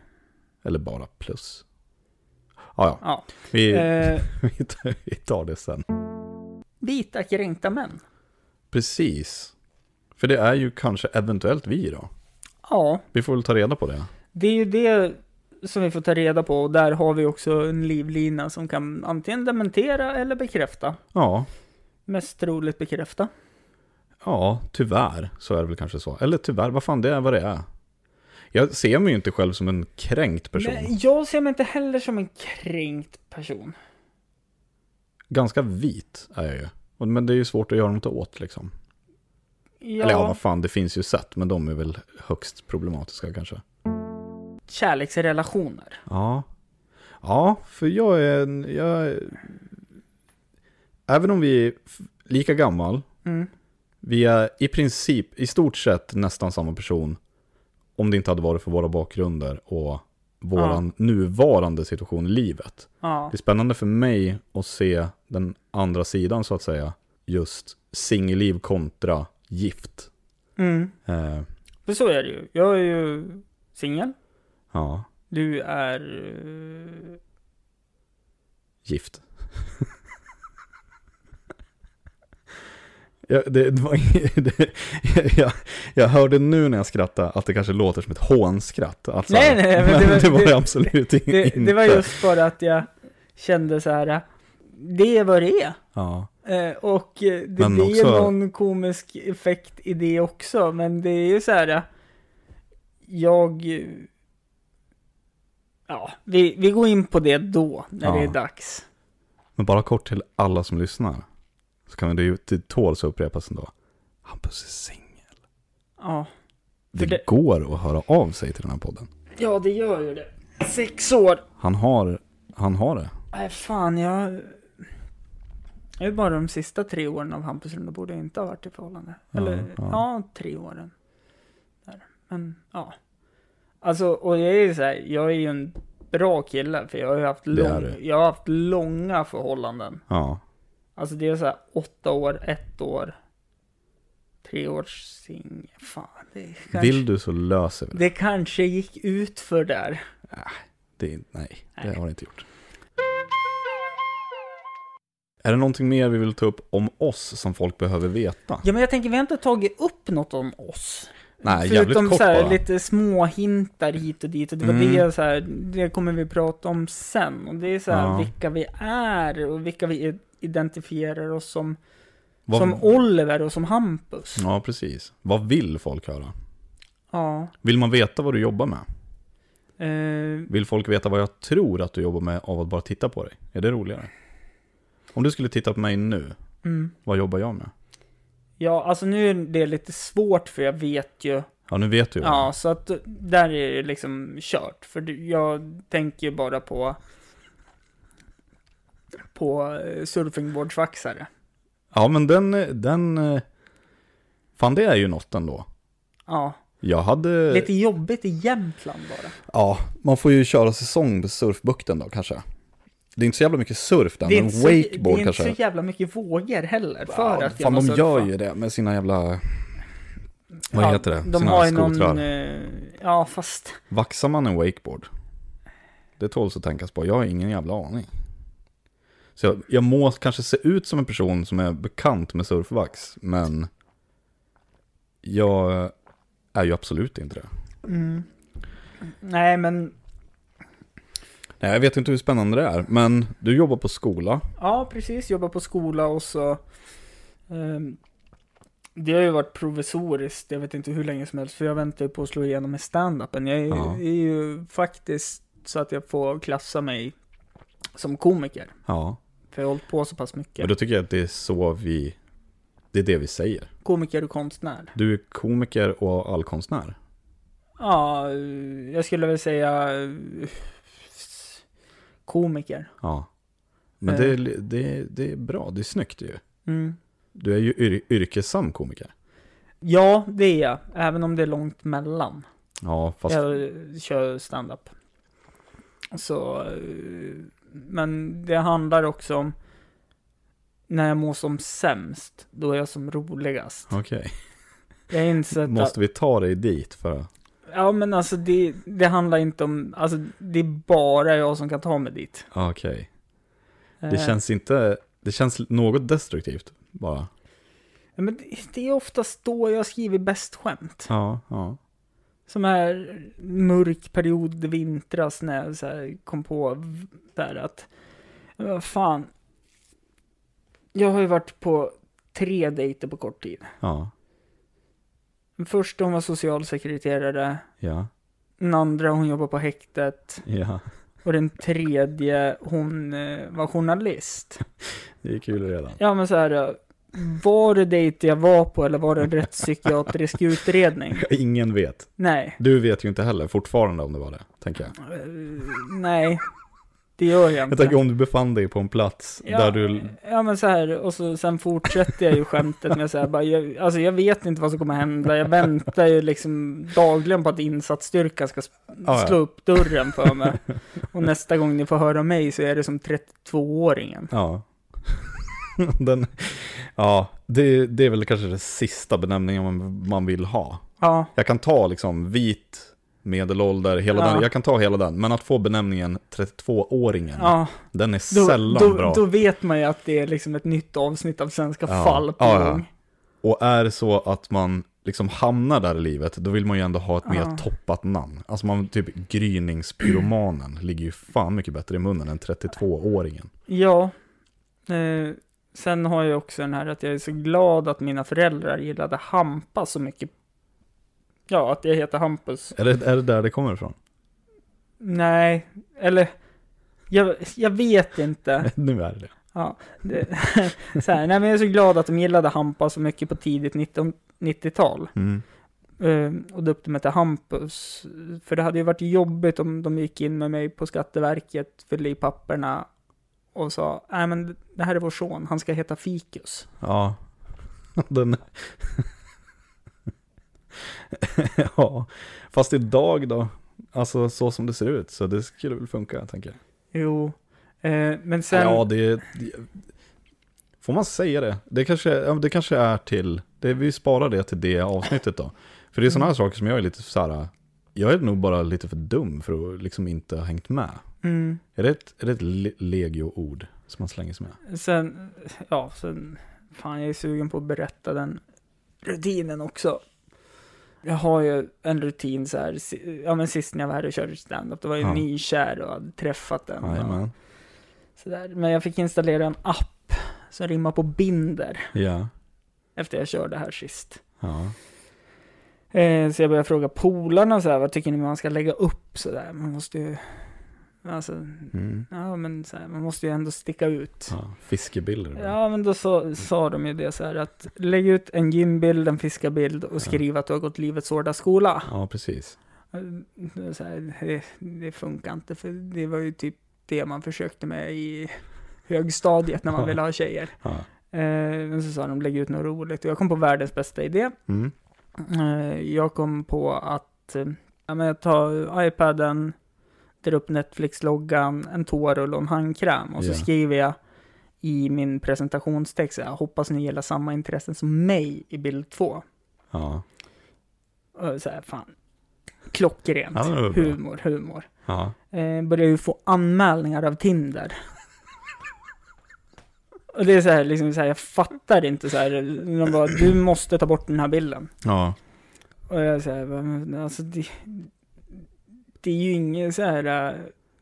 Eller bara plus. Ah, ja, ja. vi, Eh, *laughs* vi tar det sen. vita kränkta män. Precis. För det är ju kanske eventuellt vi då. Ja, Vi får väl ta reda på det. det är ju det som vi får ta reda på och där har vi också en livlina som kan antingen dementera eller bekräfta. Ja, Mest troligt bekräfta. ja, tyvärr så är det väl kanske så. Eller tyvärr, vad fan det är vad det är. Jag ser mig ju inte själv som en kränkt person. Men jag ser mig inte heller som en kränkt person. Ganska vit är jag ju. Men det är ju svårt att göra något åt liksom. Ja, Eller ja, vad fan, det finns ju sätt, men de är väl högst problematiska kanske. Kärleksrelationer. Ja. Ja, för jag är en, jag är... Även om vi är lika gammal, Mm. vi är i princip, i stort sett nästan samma person. Om det inte hade varit för våra bakgrunder och våran nuvarande situation i livet. Ja. Det är spännande för mig att se den andra sidan så att säga. Just singelliv kontra gift. Mm. Eh, För så är det ju. Jag är ju singel. Ja, Du är... eh, gift. *laughs* Ja, det, det var, ing- *laughs* det, *laughs* jag, jag hörde nu när jag skrattade att det kanske låter som ett hånskratt. Alltså, Nej, nej, men men det det var- var, det absolut Det, inte. det var just bara att jag kände så här. Det är vad det är. Ja, Eh, och eh, det Men blir också- någon komisk effekt i det också. Men det är ju så här. Jag... eh, Ja, vi, vi går in på det då, när det Ja. är dags. Men bara kort till alla som lyssnar. Så kan det ju det tåls att upprepas ändå. Hampus är singel. Ja. Det, det- går att höra av sig till den här podden. Ja, det gör ju det. Sex år. Han har, han har det. Nej, fan, jag... Det är bara de sista tre åren av Hampus Lund borde jag inte ha varit i förhållande. Ja, Eller, ja. ja. tre åren. Där. Men, ja. Alltså, och jag är ju så här, jag är ju en bra kille, för jag har ju haft, Det lång, jag har haft långa förhållanden. Ja. Alltså det är så här åtta år, ett år, tre års singel. Fan, det kanske, Vill du så löser vi det. det kanske gick ut för där. det. Nej, det Nej. har det inte gjort. Är det någonting mer vi vill ta upp om oss som folk behöver veta? Ja, men jag tänker, vi har inte tagit upp något om oss. Nej, Förutom kort så här, bara. lite små hintar hit och dit. Och det var Mm. det så här, det kommer vi prata om sen. Och det är så här, Ja. vilka vi är och vilka vi identifierar oss som. Vad- Som Oliver och som Hampus. Ja, precis. Vad vill folk höra? Ja. Vill man veta vad du jobbar med? Eh, Vill folk veta vad jag tror att du jobbar med av att bara titta på dig? Är det roligare? Om du skulle titta på mig nu, mm. vad jobbar jag med? Ja, alltså nu är det lite svårt för jag vet ju. Ja, nu vet du. vad Ja, så att där är det liksom kört. För jag tänker bara på på eh, surfingboardsvaxare. Ja, men den, den... eh, Fan, det är ju något ändå. Ja, Jag hade... lite jobbigt i Jämtland bara. Ja, man får ju köra säsong på surfbukten då kanske. Det är inte så jävla mycket surf där, men wakeboard det är kanske. inte så jävla mycket vågor heller för ja, att fan, de surfa. gör ju det med sina jävla... Vad Ja, heter det? De sina har ju skotrar. någon, eh, ja fast, Vaxar man en wakeboard? Det tåls att tänkas på. Jag har ingen jävla aning. Så jag, jag må kanske se ut som en person som är bekant med surfvax, men jag är ju absolut inte det. mm. nej men, Nej, jag vet inte hur spännande det är, men du jobbar på skola. ja precis, jobbar på skola och så, ehm, det har ju varit provisoriskt, jag vet inte hur länge som helst, för jag väntar ju på att slå igenom med stand-upen. Jag är, Ja. är ju faktiskt så att jag får klassa mig som komiker. Ja, För jag har hållit på så pass men mycket. då tycker jag att det är så vi, det är det vi säger. Komiker och konstnär. Du är komiker och allkonstnär. Ja, eh, jag skulle väl säga eh, komiker. Ja. Men Eh. det, är- det, är- det är bra, det är snyggt ju. Mm. Du är ju yr, yrkessam komiker. Ja, det är jag. Även om det är långt mellan. Ja, fast Jag eh, kör stand-up. Så, eh, men det handlar också om när jag mår som sämst, då är jag som roligast. okej. Jag har insett att, Måste vi ta dig dit för att... ja men alltså det, det handlar inte om, alltså det är bara jag som kan ta mig dit. Ja, Okej. Det Eh, känns inte... Det känns något destruktivt bara. ja, men det, är oftast då jag skriver bäst skämt. Ja, ja. Som här mörk period i vintras när jag så kom på där att, vad fan. Jag har ju varit på tre dejter på kort tid. Ja, Den första hon var socialsekreterare, ja, den andra hon jobbar på häktet ja. och den tredje hon eh, var journalist. *laughs* Det är kul redan. Ja men så här, eh, var det dejter jag var på eller var det en rättspsykiatrisk *laughs* utredning? Ingen vet. Nej. Du vet ju inte heller fortfarande om det var det, tänker jag. Eh, nej, det gör jag Jag inte. tänker om du befann dig på en plats Ja, där du... ja men så här, och så, sen fortsätter jag ju skämtet med så här, bara, jag, alltså jag vet inte vad som kommer hända, jag väntar ju liksom dagligen på att insatsstyrkan ska ja. slå upp dörren för mig. Och nästa gång ni får höra mig så är det som 32-åringen. Ja. *laughs* Den, ja, det, det är väl kanske det sista benämningen man, man vill ha. Ja, Jag kan ta liksom vit, medelålder, hela Ja. den, jag kan ta hela den. Men att få benämningen 32-åringen, ja. den är Då, sällan då, bra. då vet man ju att det är liksom ett nytt avsnitt av Svenska Ja. fall på Ja, gång. Och är det så att man liksom hamnar där i livet, då vill man ju ändå ha ett mer toppat namn. Alltså man, typ gryningspyromanen *clears throat* ligger ju fan mycket bättre i munnen än 32-åringen. Ja. Eh, sen har jag också den här att jag är så glad att mina föräldrar gillade Hampa så mycket. Ja, att jag heter Hampus. Är det, är det där det kommer ifrån? Nej, eller jag, jag vet inte. *laughs* nu är det. Ja, det, *laughs* så här, nej men jag är så glad att de gillade Hampa så mycket på tidigt 19 90-tal. Mm. Eh, och döpte mig till Hampus. För det hade ju varit jobbigt om de gick in med mig på Skatteverket, fyllde i papperna och sa, nej men det här är vår son, han ska heta Fikus. Ja. *laughs* Den... *laughs* ja. Fast idag då? Alltså så som det ser ut, så det skulle väl funka, tänker jag. Jo, eh, men sen... Ja, det, det... Får man säga det? Det kanske, det kanske är till... Det, vi sparar det till det avsnittet då. För det är sådana här saker som jag är lite så här... Jag är nog bara lite för dum för att liksom inte ha hängt med. Mm, Är det ett, är det ett le- legio-ord som man slänger sig med? sen, ja, sen, fan jag är sugen på att berätta den rutinen också. Jag har ju en rutin så här, ja men sist när jag var här och körde standup, då var jag Ja. nykär och hade träffat den. och Jajamän. sådär. Men jag fick installera en app som rimmar på binder Ja. efter jag körde här sist. Ja. Eh, så jag började fråga polarna så här, vad tycker ni man ska lägga upp så där? Man måste ju, alltså, Mm. ja men så här, man måste ju ändå sticka ut. ja. Fiskebilder. Ja, men då sa, sa de ju det så här att lägg ut en gymbild, en fiskarbild och skriv att du har gått livets hårda skola. ja, precis. Så här, det, det funkar inte, för det var ju typ det man försökte med i högstadiet när man Ja. ville ha tjejer. Ja. Eh, men så sa de lägg ut något roligt och jag kom på världens bästa idé. Mm. Eh, jag kom på att eh, ja, men jag tar iPaden, drar upp Netflix-loggan, en toarulle och en handkräm och så Ja. skriver jag i min presentationstext, jag hoppas ni gillar samma intressen som mig i bild två. Ja. Och så här, fan, klockrent. Ja, humor, humor. Ja. Eh, börjar ju få anmälningar av Tinder. Och det är så här, liksom så här, jag fattar inte så här, de bara, du måste ta bort den här bilden. Ja. Och jag säger, alltså det, det är ju inget så här, äh,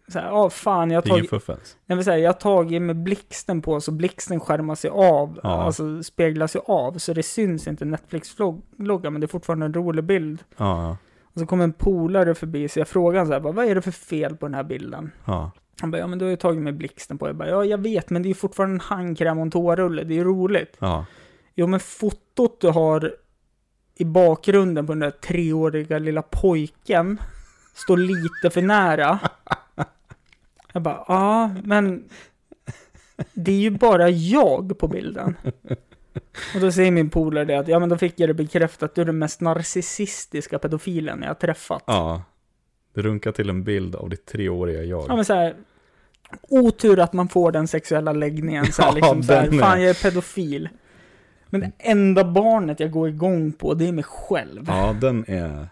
så här, ja fan jag har ingen tagit, nej men så här, jag har tagit med blixten på så blixten skärmar sig av, Ja. alltså speglar sig av, så det syns inte Netflix-logga, men det är fortfarande en rolig bild. Ja. Och så kom en polare förbi, så jag frågade honom så här, vad är det för fel på den här bilden? Ja. Han bara, ja men du har ju tagit med blixten på. Jag bara, ja jag vet, men det är ju fortfarande en handkräm och en toarulle, det är ju roligt. Ja. Jo, men fotot du har i bakgrunden på den där treåriga lilla pojken står lite för nära. Jag bara, ja, men det är ju bara jag på bilden. Och då säger min polare det att, ja men då fick jag det bekräftat, du är den mest narcissistiska pedofilen jag har träffat. Ja. Det runkar till en bild av ditt treåriga jag. Ja men så här, otur att man får den sexuella läggningen så här, Ja, liksom så här, fan jag är pedofil. Men det enda barnet jag går igång på, det är mig själv. Ja, den är,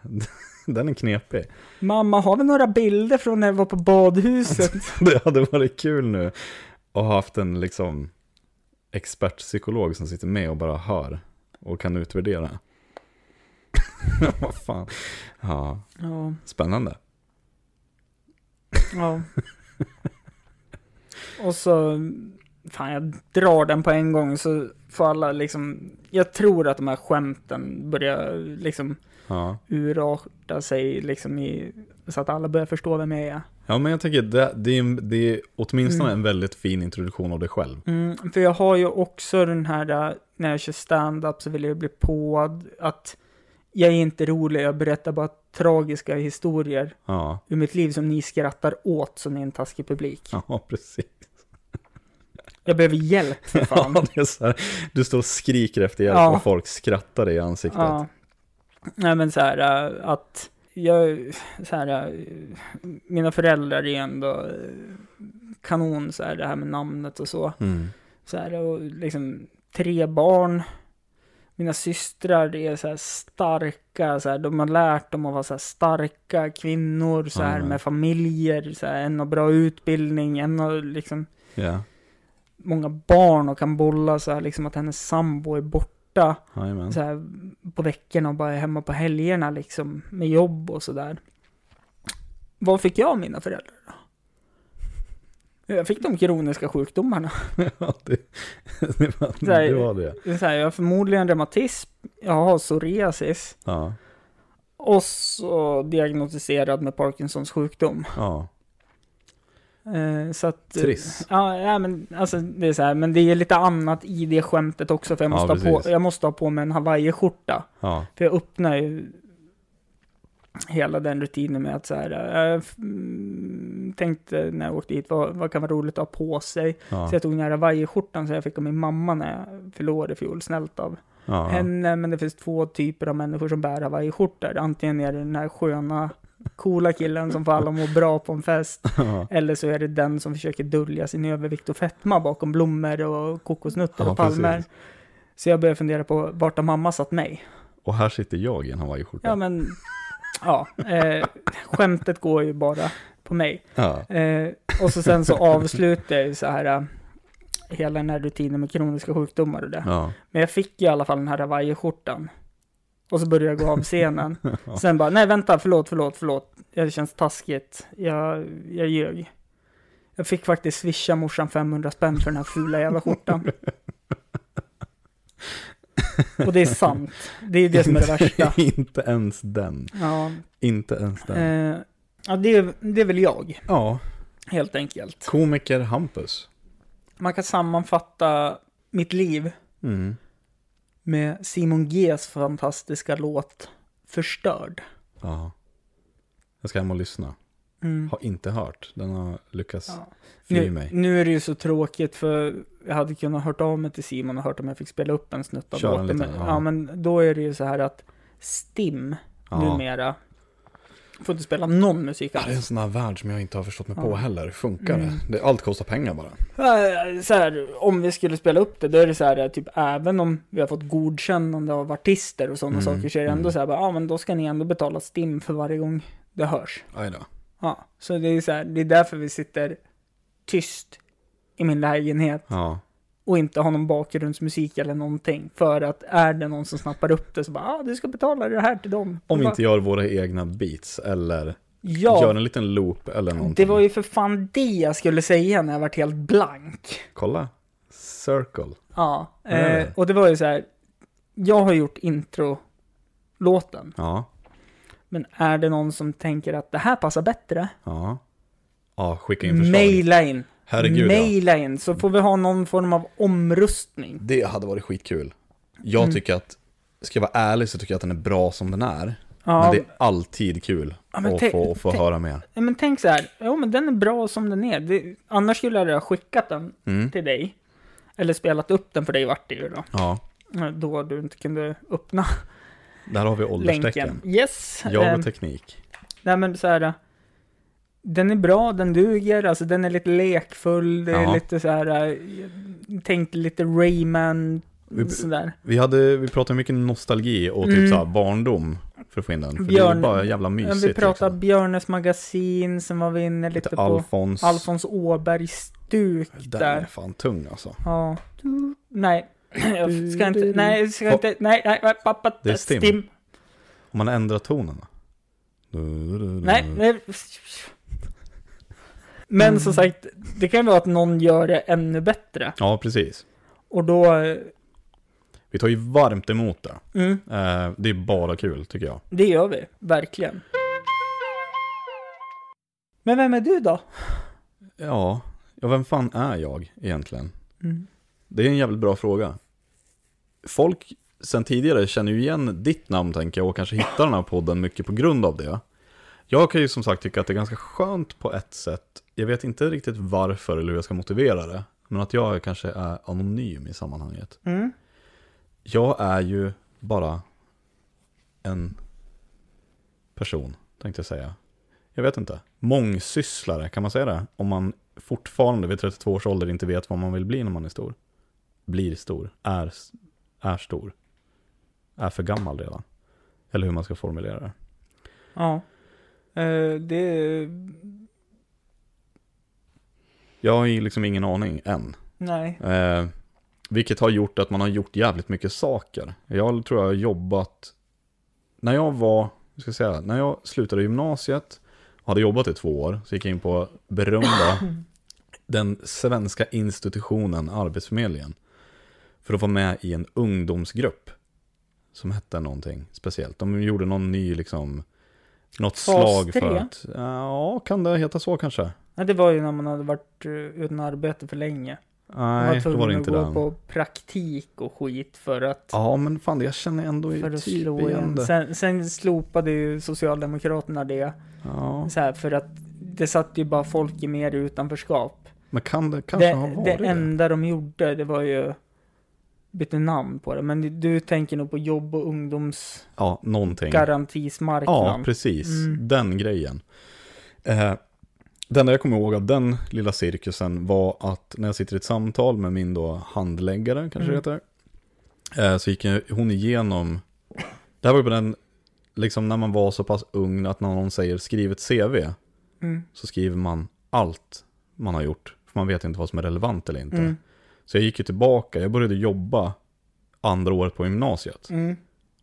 *laughs* den är knepig. Mamma, har vi några bilder från när jag var på badhuset? *laughs* Det hade varit kul nu att ha haft en liksom expertpsykolog som sitter med och bara hör och kan utvärdera. *laughs* Vad fan. Ja, Ja, spännande. ja. Och så, fan jag drar den på en gång så får alla liksom, jag tror att de här skämten börjar liksom Ja. urarta sig liksom i, så att alla börjar förstå vem jag är. ja, men jag tänker det, det, är, det är åtminstone Mm. en väldigt fin introduktion av dig själv. Mm, för jag har ju också den här, äh, när jag kör stand-up så vill jag bli på att jag är inte rolig, jag berättar bara tragiska historier Ja, ur mitt liv som ni skrattar åt ni är en taskig publik. ja precis. Jag behöver hjälp för *laughs* fan. Ja, det är så här, du står och skriker efter hjälp Ja. och folk skrattar dig i ansiktet. ja. Nej men så här äh, att jag, så här, äh, mina föräldrar är ändå äh, kanon så här, det här med namnet och så. Mm. Så här, och liksom tre barn. Mina systrar är så här starka, så här, de har lärt dem att vara så här starka kvinnor, så här ja. med familjer, så här, en har bra utbildning, en har liksom Ja, många barn och kan bolla så här, liksom att hennes sambo är borta så här, på veckorna och bara är hemma på helgerna liksom med jobb och sådär. Vad fick jag av mina föräldrar då? Jag fick de kroniska sjukdomarna. *laughs* Ja, det, det, var, här- det var så här, jag har förmodligen reumatism, jag har psoriasis Ja, och så diagnostiserad med Parkinsons sjukdom. ja. Eh, så att... Triss. Ja, ja, men alltså det är så här, men det är lite annat i det skämtet också för jag Ja, måste, ha, på, jag måste ha på mig en hawaiiskjorta. Ja. För jag öppnar ju hela den rutinen med att så här, jag f- mm, tänkte när jag åkte hit, vad, vad kan vara roligt att ha på sig? Ja. Så jag tog den här hawaiiskjortan som jag fick av min mamma när jag i fjol, snällt av Ja. henne. Men det finns två typer av människor som bär hawaiiskjortor. Antingen är det den här sköna, coola killen som får alla må bra på en fest. *laughs* Ja. Eller så är det den som försöker dölja sin övervikt och fetma bakom blommor och kokosnötter Ja, och palmer. precis. Så jag började fundera på vart har mamma satt mig? Och här sitter jag i en hawaiiskjorta. Ja men, ja, eh, skämtet går ju bara på mig. Ja. Eh, och så sen så avslutar jag ju så här, eh, hela den här rutinen med kroniska sjukdomar och det. Ja. Men jag fick ju i alla fall den här hawaiiskjortan. Och så började jag gå av *laughs* scenen. Sen bara, nej vänta, förlåt, förlåt, förlåt. Det känns taskigt. Jag, jag ljög. Jag fick faktiskt swisha morsan 500 spänn för den här fula jävla skjortan. *laughs* Och det är sant. Det är det som är det värsta. *laughs* inte ens den. Ja, Inte ens den. eh, ja det, är, det är väl jag, Ja. helt enkelt. Komiker Hampus. Man kan sammanfatta mitt liv Mm. Med Simon Gs fantastiska låt Förstörd. Ja. Jag ska hem och lyssna. Mm. Har inte hört. Den har lyckats Ja. fly Nu, mig. nu är det ju så tråkigt för jag hade kunnat hört av mig till Simon och hört om jag fick spela upp en snutt av Kör låten. liten, Men, ja. ja. men då är det ju så här att STIM Ja. numera får inte spela någon musik Ja, det är en alls. sån här värld som jag inte har förstått mig på heller. Funkar Mm. det? Allt kostar pengar bara. Så här, om vi skulle spela upp det, då är det så här, typ även om vi har fått godkännande av artister och sådana Mm, saker, så är det ändå mm. så här, bara, ja men då ska ni ändå betala STIM för varje gång det hörs. Aj då. Ja, så det är så här, det är därför vi sitter tyst i min lägenhet Ja. Och inte har någon bakgrundsmusik eller någonting. För att är det någon som snappar upp det så bara, ah, du ska betala det här till dem. Om vi inte gör våra egna beats eller Ja, gör en liten loop eller någonting. det var ju för fan det jag skulle säga när jag varit helt blank. Kolla. Circle. Ja, eh, och det var ju så här, jag har gjort intro-låten. Ja. Men är det någon som tänker att det här passar bättre? Ja. Ja, skicka in förslag. Maila in. Herregud. Maila in, så får vi ha någon form av omröstning. Det hade varit skitkul. Jag Mm. tycker att, ska jag vara ärlig så tycker jag att den är bra som den är. Ja, Men det är alltid kul Ja, att få, få höra mer. Ja, men tänk så här, ja men den är bra som den är. Det, annars skulle jag ha skickat den Mm. till dig. Eller spelat upp den för dig vart det ju då. Ja, Eh, Då du inte kunde öppna där har vi ålderstecken. länken. Yes. Jag eh, och teknik. nej men så här. Den är bra, den duger, alltså den är lite lekfull, det är Ja. lite så här, eh, tänkte lite Rayman, Vi- sådär. Vi, hade, vi pratade mycket nostalgi och typ Mm. så här barndom för att få in den. För det Björn- är bara jävla mysigt. vi pratade liksom. Björnes magasin, sen var vi inne lite, Lite på Alfons. Alfons Åberg stuk Den är där. fan tung alltså. Ja. Nej, *clears throat* jag ska inte, nej, jag ska inte, nej, nej, nej, pappa, Det är Stim. Om man ändrar tonen då? Nej, nej. Men som sagt, det kan vara att någon gör det ännu bättre. Ja, precis. Och då, Vi tar ju varmt emot det. mm, Eh, det är bara kul tycker jag. det gör vi, verkligen. Men vem är du då? Ja, ja vem fan är jag egentligen? Mm. Det är en jävligt bra fråga. Folk sen tidigare känner ju igen ditt namn tänker jag och kanske hittar den här podden mycket på grund av det. Jag kan ju som sagt tycka att det är ganska skönt på ett sätt. Jag vet inte riktigt varför eller hur jag ska motivera det. Men att jag kanske är anonym i sammanhanget. Mm. Jag är ju bara en person, tänkte jag säga. Jag vet inte. Mångsysslare, kan man säga det? Om man fortfarande vid 32 års ålder inte vet vad man vill bli när man är stor. Blir stor, är, är stor. Är för gammal redan. Eller hur man ska formulera det. Ja. Eh, det, Jag har ju liksom ingen aning än. nej. Eh, vilket har gjort att man har gjort jävligt mycket saker. Jag tror jag har jobbat, när jag var, hur ska jag säga, när jag slutade gymnasiet hade jobbat i två år, så gick jag in på berömda, *coughs* den svenska institutionen Arbetsförmedlingen. För att vara med i en ungdomsgrupp som hette någonting speciellt. De gjorde någon ny liksom, något Fas slag för tre? att, ja, kan det heta så kanske? Ja, det var ju när man hade varit uh, utan arbete för länge. Man Nej, då var det tvungen inte att gå den. på praktik och skit för att, Ja, men fan jag känner ändå för typ slå igen igen. det. Sen, sen slopade ju Socialdemokraterna det. Ja, Så här, för att det satt ju bara folk i mer utanförskap. men kan det kanske Det, ha det varit det? enda de gjorde, det var ju bytte namn på det. Men du tänker nog på jobb och Ja, någonting. Ja, ungdomsgarantismarknaden. precis. Mm. Den grejen. Eh, det enda jag kommer ihåg av den lilla cirkusen var att när jag sitter i ett samtal med min då handläggare, kanske det Mm. heter, eh, så gick hon igenom, det här var ju på den, liksom när man var så pass ung att när någon säger skriv ett CV, Mm. så skriver man allt man har gjort, för man vet inte vad som är relevant eller inte. Mm. Så jag gick ju tillbaka, jag började jobba andra året på gymnasiet. Mm.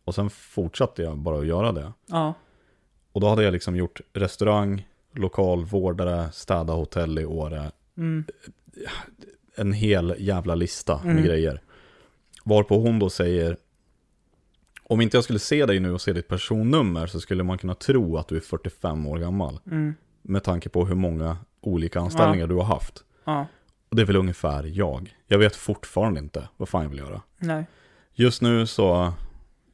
Och sen fortsatte jag bara att göra det. Ja. Och då hade jag liksom gjort restaurang, lokalvårdare, städa hotell i Åre. Mm. En hel jävla lista med Mm. grejer. Varpå hon då säger, om inte jag skulle se dig nu och se ditt personnummer så skulle man kunna tro att du är 45 år gammal. Mm. Med tanke på hur många olika anställningar du har haft. Ja. Och det är väl ungefär jag. Jag vet fortfarande inte vad fan jag vill göra. Nej. Just nu så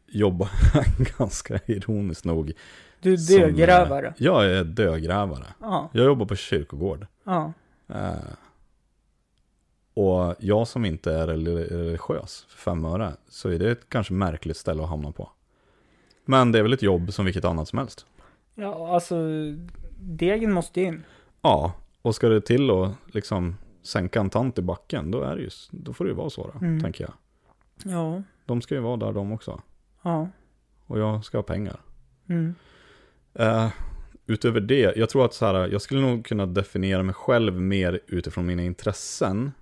jobbar *laughs* jag ganska ironiskt nog. Du är som, eh, dödgrävare. Jag är dödgrävare. Ja. Jag jobbar på kyrkogård. Ja. Eh, och jag som inte är reli- religiös för fem öre, så är det ett kanske märkligt ställe att hamna på. Men det är väl ett jobb som vilket annat som helst. Ja, alltså degen måste in. Ja, och ska det till och liksom sänka en tant i backen, då, är det ju, då får det ju vara så då, Mm. tänker jag. Ja. De ska ju vara där de också. Ja. Och jag ska ha pengar. Mm. Eh, utöver det, jag tror att så här, jag skulle nog kunna definiera mig själv mer utifrån mina intressen.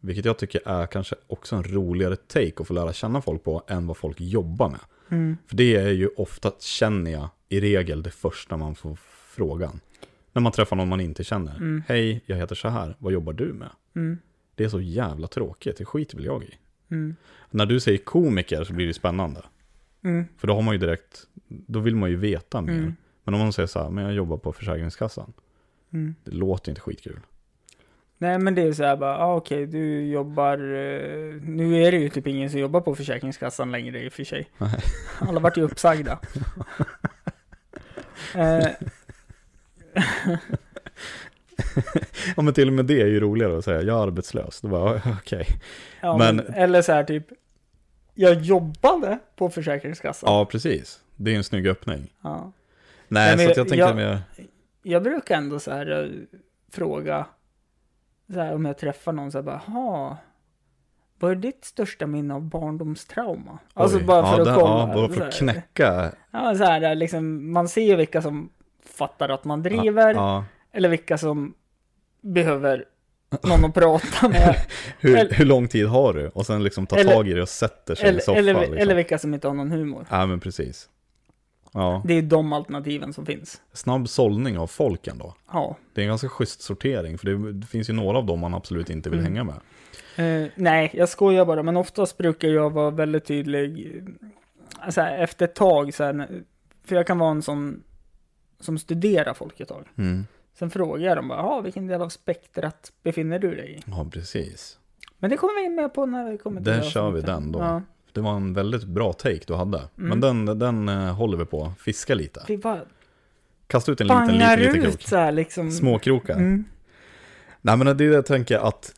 Vilket jag tycker är kanske också en roligare take att få lära känna folk på än vad folk jobbar med. Mm. För det är ju ofta, känner jag, i regel det första man får frågan. När man träffar någon man inte känner. Mm. Hej, jag heter så här, vad jobbar du med? Mm. Det är så jävla tråkigt, det skiter väl jag i. Mm. När du säger komiker så blir det spännande. Mm. För då har man ju direkt, då vill man ju veta mer. Men om man säger så här, men jag jobbar på Försäkringskassan. Mm. Det låter inte skitkul. Nej men det är så här bara, ah, okej du jobbar, eh, nu är det ju typ ingen som jobbar på Försäkringskassan längre i och för sig. Nej. *laughs* Alla vart ju uppsagda. *laughs* eh, Ja men till och med det är ju roligare att säga, jag är arbetslös. Då bara, okej. ja, Men- men, eller så här typ, jag jobbade på Försäkringskassan. Ja, precis. Det är en snygg öppning. Ja. Nej, men så jag tänker jag- mer, Jag brukar ändå så här eh, fråga, så här, om jag träffar någon så här bara, ha vad är ditt största minne av barndomstrauma? Alltså oj. bara för ja, att den- kolla. Ja, bara för att knäcka. Ja, så här, liksom, man ser ju vilka som fattar att man driver, Ja, eller vilka som behöver någon att prata med. *laughs* hur, Eller- hur lång tid har du? Och sen liksom ta Eller- tag i det och sätter sig i eller, soffan. eller, liksom. eller vilka som inte har någon humor. Ja, men precis. Ja, Det är de alternativen som finns. snabb sållning av folken då. Ja. Det är en ganska schysst sortering, för det, det finns ju några av dem man absolut inte vill Mm. hänga med. Eh, nej, jag skojar bara, men oftast brukar jag vara väldigt tydlig. Så här, efter ett tag, så här, för jag kan vara en sån som studerar folk ett tag. Mm. Sen frågar jag dem bara, "Jaha, vilken del av spektrat befinner du dig i? Ja, precis. Men det kommer vi in med på när vi kommer till Där det kör vi den då. Ja. Det var en väldigt bra take du hade. Men Mm. den, den eh, håller vi på. Fiska lite. Vi bara Kasta ut en liten, liten, liten ut krok. så här liksom. Småkrokar. Mm. Nej men det är det jag tänker att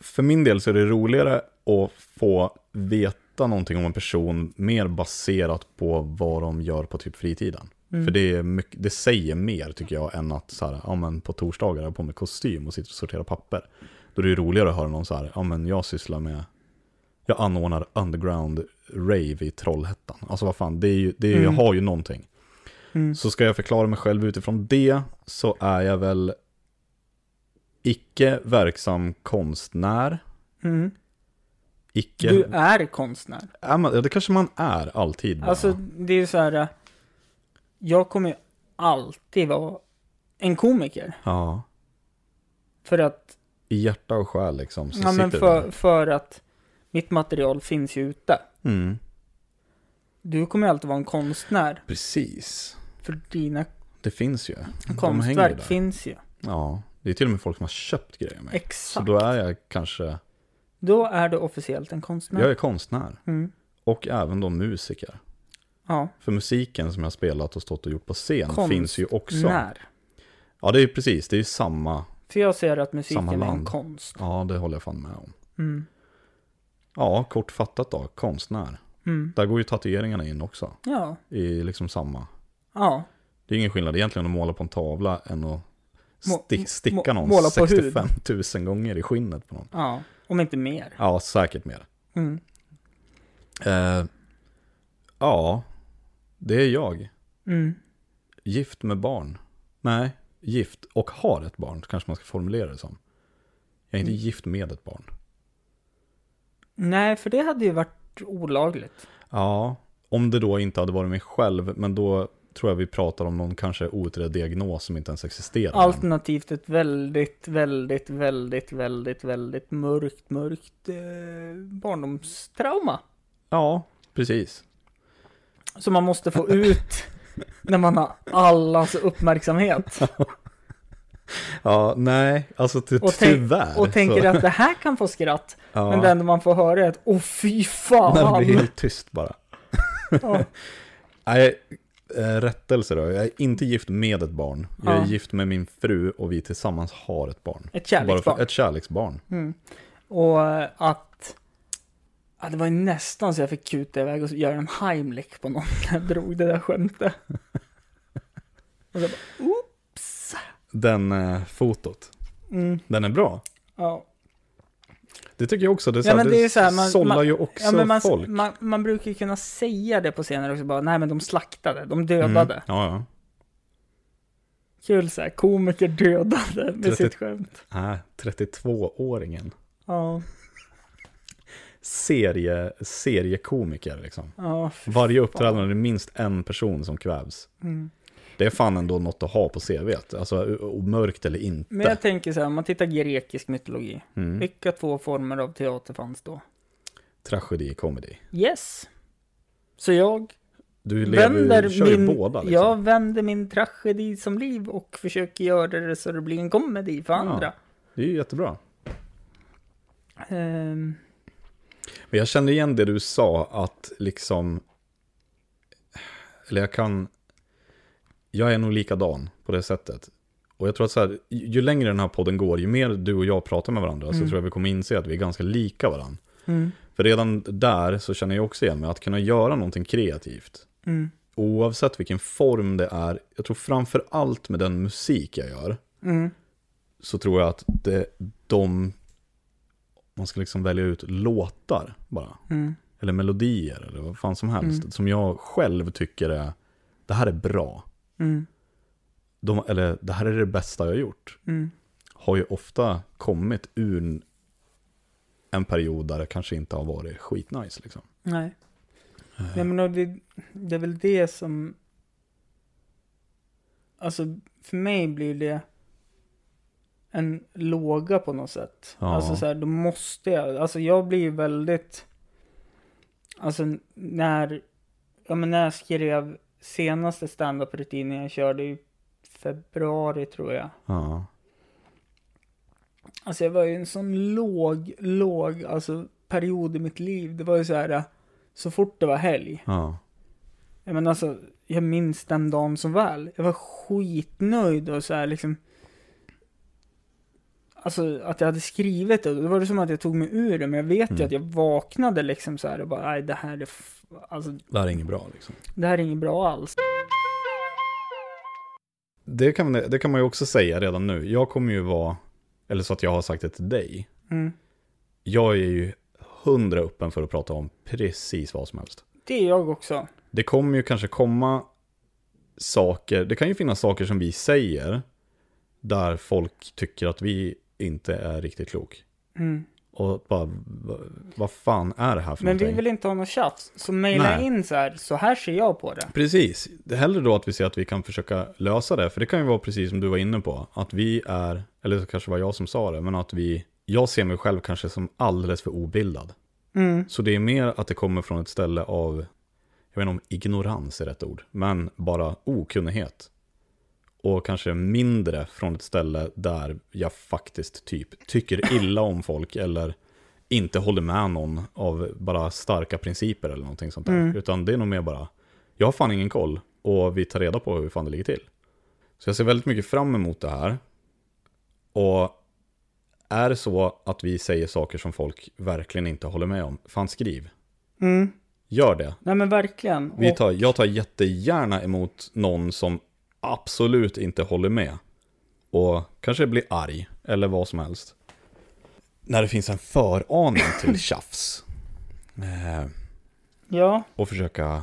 för min del så är det roligare att få veta någonting om en person mer baserat på vad de gör på typ fritiden. Mm. För det, mycket, det säger mer tycker jag än att så här, ja, men på torsdagar har jag på mig kostym och sitter och sorterar papper. Då är det roligare att höra någon så här, ja men jag sysslar med, jag anordnar underground rave i Trollhättan. Alltså vad fan, det är ju, det är, jag Mm. har ju någonting. Mm. Så ska jag förklara mig själv utifrån det så är jag väl icke verksam konstnär. Mm. Icke... Du är konstnär. Ja, det kanske man är alltid bara. Alltså, det är ju så här. Jag kommer ju alltid vara en komiker. Ja, För att, i hjärta och själ liksom. Så ja men för, för att mitt material finns ju ute. Mm, Du kommer ju alltid vara en konstnär. precis. För dina Det finns ju. Ju konstverk där. finns ju. Ja, Det är till och med folk som har köpt grejer av mig. Så Exakt. då är jag kanske, Då är du officiellt en konstnär. jag är konstnär. Mm. Och även då musiker. Ja, För musiken som jag spelat och stått och gjort på scen finns ju också. när. Ja, det är ju precis, det är ju samma. För jag ser att musiken är en konst. Ja, det håller jag fan med om. Mm. Ja, kortfattat då, konstnär. Mm. Där går ju tatueringarna in också. Ja, I liksom samma. ja. Det är ingen skillnad egentligen att måla på en tavla än att sti- sticka någon måla på 65 000 gånger i skinnet på någon. Ja, om inte mer. Ja, säkert mer. Mm. Eh, ja, det är jag. Mm. Gift med barn. Nej, gift och har ett barn, kanske man ska formulera det som. Jag är inte Mm. gift med ett barn. Nej, för det hade ju varit olagligt. Ja, om det då inte hade varit mig själv, men då tror jag vi pratar om någon kanske outredd diagnos som inte ens existerar. Alternativt ett väldigt, väldigt, väldigt, väldigt, väldigt mörkt, mörkt eh, barndomstrauma. Ja, precis. Som man måste få ut när man har allas uppmärksamhet. *laughs* *laughs* Ja, nej, alltså ty- Och tänk- tyvärr. Och tänker så, att det här kan få skratt. *laughs* ja, Men det enda man får höra är att åh fy fan. det blir helt tyst bara. *laughs* Ja. Nej, eh, rättelse då. Jag är inte gift med ett barn. Jag är Ja. gift med min fru och vi tillsammans har ett barn. Ett kärleksbarn. för, ett kärleksbarn. Mm. Och eh, att... Ja, det var ju nästan så jag fick kuta iväg och göra en Heimlich på någon när jag drog det där skämtet. Och så bara, oops. Den eh, fotot, Mm, den är bra. ja. Det tycker jag också. Det, är Ja, det, är så här, man- sållar man- ju också ja man, folk. man, man brukar ju kunna säga det på scener också bara, nej men de slaktade, de Mm, dödade. ja, ja. Kul så här, komiker dödade med 30 sitt skämt. Nej, 32-åringen. Ja, Serie, seriekomiker liksom. ja. Varje uppträdande är det minst en person som kvävs. Mm. Det är fan ändå något att ha på CVt. Alltså, mörkt eller inte. Men jag tänker så här, om man tittar grekisk mytologi, Mm. vilka två former av teater fanns då? Tragedi, comedy. Yes. Så jag Du lever, vänder kör min, ju båda liksom. jag vänder min tragedi som liv och försöker göra det så det blir en komedi för Ja. andra. Det är ju jättebra. Ehm, Men jag kände igen det du sa att liksom, eller jag kan, jag är nog likadan på det sättet. Och jag tror att så här, ju längre den här podden går, ju mer du och jag pratar med varandra så Mm. tror jag vi kommer inse att vi är ganska lika varandra. mm, För redan där så känner jag också igen mig att kunna göra någonting kreativt. mm, Oavsett vilken form det är, jag tror framför allt med den musik jag gör, mm, så tror jag att det, de, man ska liksom välja ut låtar bara. mm, eller melodier eller vad fan som helst. Mm. Som jag själv tycker är, det här är bra. Mm, De, eller det här är det bästa jag har gjort. mm. Har ju ofta kommit ur en period där det kanske inte har varit skitnice liksom. Nej. Eh, Nej men det, det är väl det som... Alltså för mig blir det en låga på något sätt. Ja. Alltså så här, då måste jag, alltså jag blir ju väldigt, alltså när, ja men när jag skrev senaste standup-rutinen jag körde i februari tror jag. Ja, Alltså jag var ju en sån låg, låg, alltså period i mitt liv. Det var ju så här, så fort det var helg. ja, Ja, men alltså, jag minns den dagen så väl. Jag var skitnöjd och så här liksom. Alltså att jag hade skrivit det, då var det som att jag tog mig ur det. Men jag vet ju Mm. att jag vaknade liksom så här och bara, nej det här är, alltså det här är inget bra liksom. det här är inget bra alls. Det kan, det kan man ju också säga redan nu. Jag kommer ju vara, eller så att jag har sagt det till dig. Mm. Jag är ju hundra öppen för att prata om precis vad som helst. Det är jag också. Det kommer ju kanske komma saker, det kan ju finnas saker som vi säger där folk tycker att vi inte är riktigt klok. Mm. Och bara, va- vad fan är det här för Men vi någonting? vill inte ha något tjafs. Så mejla in så här, så här ser jag på det. Precis, det hellre då att vi ser att vi kan försöka lösa det. För det kan ju vara precis som du var inne på, att vi är, eller så kanske var jag som sa det, men att vi, jag ser mig själv kanske som alldeles för obildad. Mm. Så det är mer att det kommer från ett ställe av, jag vet inte om ignorans är rätt ord, men bara okunnighet. Och kanske mindre från ett ställe där jag faktiskt typ tycker illa om folk eller inte håller med någon av bara starka principer eller någonting sånt där. Mm. Utan det är nog mer bara, jag har fan ingen koll och vi tar reda på hur fan det ligger till. Så jag ser väldigt mycket fram emot det här. Och är det så att vi säger saker som folk verkligen inte håller med om, fan skriv. Mm. Gör det. Nej men verkligen. Vi tar, jag tar jättegärna emot någon som absolut inte håller med. Och kanske blir arg, eller vad som helst. När det finns en föraning till *laughs* tjafs. Eh, Ja, och försöka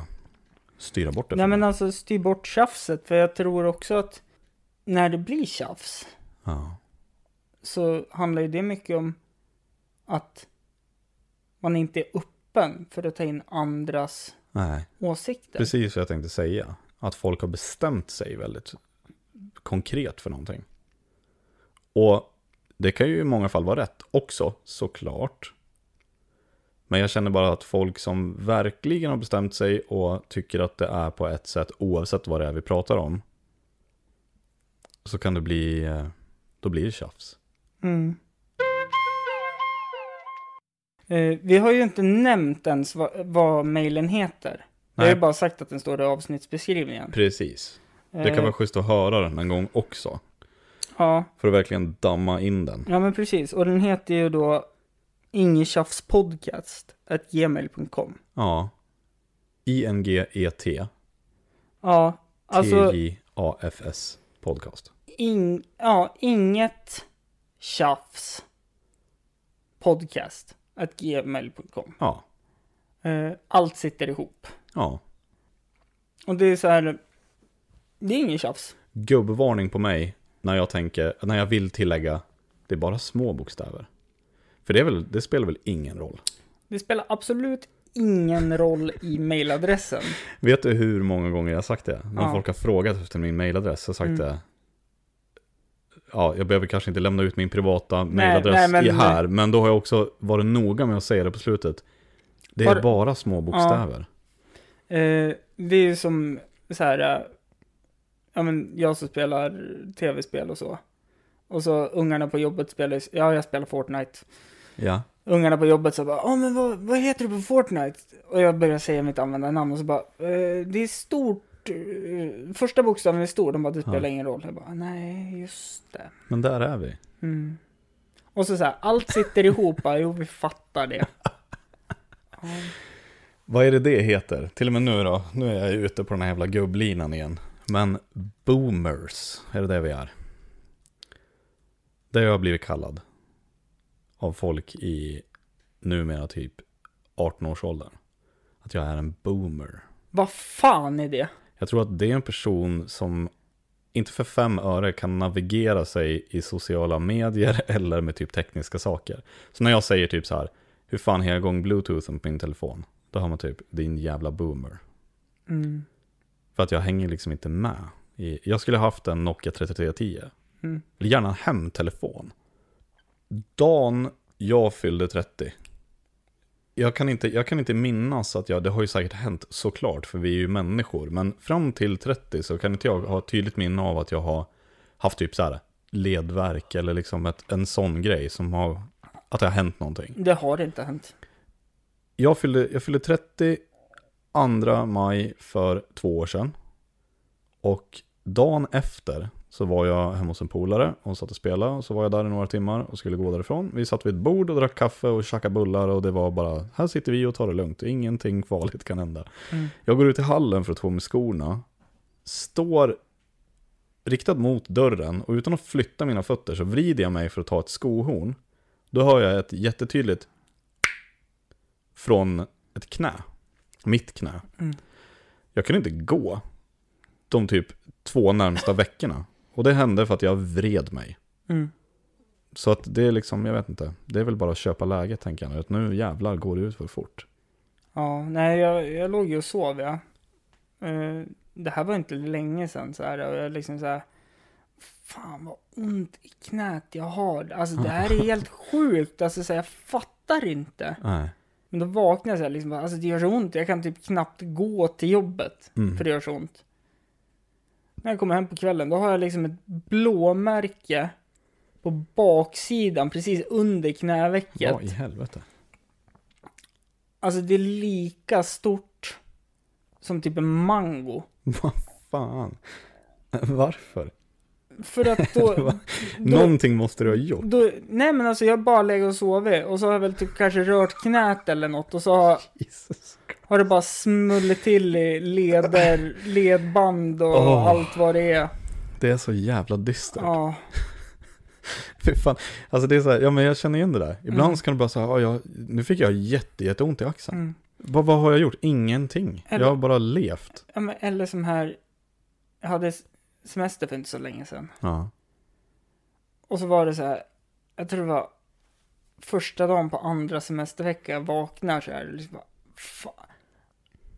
styra bort det. nej men alltså styr bort tjafset. För jag tror också att när det blir tjafs Ja. så handlar ju det mycket om att man inte är öppen för att ta in andras Nej, åsikter. precis vad jag tänkte säga. Att folk har bestämt sig väldigt konkret för någonting. Och det kan ju i många fall vara rätt också, såklart. Men jag känner bara att folk som verkligen har bestämt sig och tycker att det är på ett sätt oavsett vad det är vi pratar om. Så kan det bli, eh, då blir det tjafs. Mm. Eh, vi har ju inte nämnt ens vad, vad mejlen heter. Vi har Nej. ju bara sagt att den står i avsnittsbeskrivningen. Precis. Det kan Eh, vara schysst att höra den en gång också. Ja, För att verkligen damma in den. ja men precis. Och den heter ju då Ingetjafspodcast gmail.com. Ja. I-N-G-E-T. Ja, alltså T-J-A-F-S podcast. in, ja, inget tjafs podcast gmail.com. Ja. Eh, allt sitter ihop. Ja. Och det är så här, det är inget tjafs. Gubbvarning på mig när jag tänker, när jag vill tillägga, det är bara små bokstäver. För det, väl, det spelar väl ingen roll. Det spelar absolut ingen roll i mailadressen. Vet du hur många gånger jag har sagt det? När Ja. folk har frågat efter min mailadress, så har jag sagt Mm. det. Ja, jag behöver kanske inte lämna ut min privata mailadress nej, men- här, men då har jag också varit noga med att säga det på slutet. Det är Har- bara små bokstäver. Eh, det är ju som så här, eh, ja men jag som spelar tv-spel och så. Och så ungarna på jobbet spelar, ja jag spelar Fortnite. Ja. Ungarna på jobbet så bara, ja men vad, vad heter du på Fortnite? Och jag börjar säga mitt användarnamn och så bara, eh, det är stort, eh, första bokstaven är stor. De bara, det spelar Ja. ingen roll. Jag bara, nej just det. Men där är vi. Mm. Och så så här, allt sitter ihop, bara, jo vi fattar det. *laughs* Ja. Vad är det det heter? Till och med nu då, nu är jag ute på den här jävla gubblinan igen. Men boomers, är det det vi är? Det har jag blivit kallad. Av folk i numera typ 18-årsåldern. Att jag är en boomer. Vad fan är det? Jag tror att det är en person som inte för fem öre kan navigera sig i sociala medier *laughs* eller med typ tekniska saker. Så när jag säger typ så här, hur fan har jag igång bluetoothen på min telefon? Då har man typ, din jävla boomer. Mm. För att jag hänger liksom inte med. I, jag skulle haft en Nokia 3310. Mm. Eller gärna en hemtelefon. Dagen jag fyllde 30. Jag kan, inte, jag kan inte minnas att jag, det har ju säkert hänt såklart, för vi är ju människor. Men fram till 30 så kan inte jag ha tydligt minne av att jag har haft typ så här ledverk eller liksom ett, en sån grej som har, att det har hänt någonting. Det har inte hänt. Jag fyllde, jag fyllde 30 2 maj för två år sedan. Och dagen efter så var jag hemma hos en polare och satt och spelade. Och så var jag där i några timmar och skulle gå därifrån. Vi satt vid ett bord och drack kaffe och käkade bullar och det var bara, här sitter vi och tar det lugnt. Ingenting farligt kan hända. Mm. Jag går ut i hallen för att få med skorna. Står riktad mot dörren och utan att flytta mina fötter så vrider jag mig för att ta ett skohorn. Då hör jag ett jättetydligt från ett knä. Mitt knä. Mm. Jag kunde inte gå de typ två närmsta veckorna. Och det hände för att jag vred mig. Mm. Så att det är liksom, jag vet inte. Det är väl bara att köpa läget tänker jag nu. Att nu jävlar går det ut för fort. Ja, nej jag, jag låg ju och sov ja. Eh, det här var inte länge sedan så här och jag liksom så här. Fan vad ont i knät jag har. Alltså det här är *laughs* helt sjukt. Alltså så här, jag fattar inte. Nej. Men då vaknade jag så här liksom. Alltså det gör så ont. Jag kan typ knappt gå till jobbet. Mm. För det gör så ont. När jag kommer hem på kvällen, då har jag liksom ett blåmärke på baksidan, precis under knävecket. Vad i helvete? Alltså det är lika stort som typ en mango. *laughs* Vad fan? Varför? För att då... *laughs* då Någonting måste du ha gjort. då, nej men alltså jag bara legat och sovit och så har jag väl typ kanske rört knät eller något och så har, har det bara smullit till i leder, ledband och Åh. allt vad det är. Det är så jävla dystert. Ja, *laughs* Fy fan. Alltså det är så här, ja men jag känner igen det där. Ibland Mm. så kan du bara säga, ja, jag, nu fick jag jätte, jätteont i axeln. mm. Vad, vad har jag gjort? Ingenting. Eller- Jag har bara levt. ja men, eller som här, jag hade semester för inte så länge sedan. Ja. Och så var det så här, jag tror det var första dagen på andra semesterveckan jag vaknar så här, liksom bara, fan,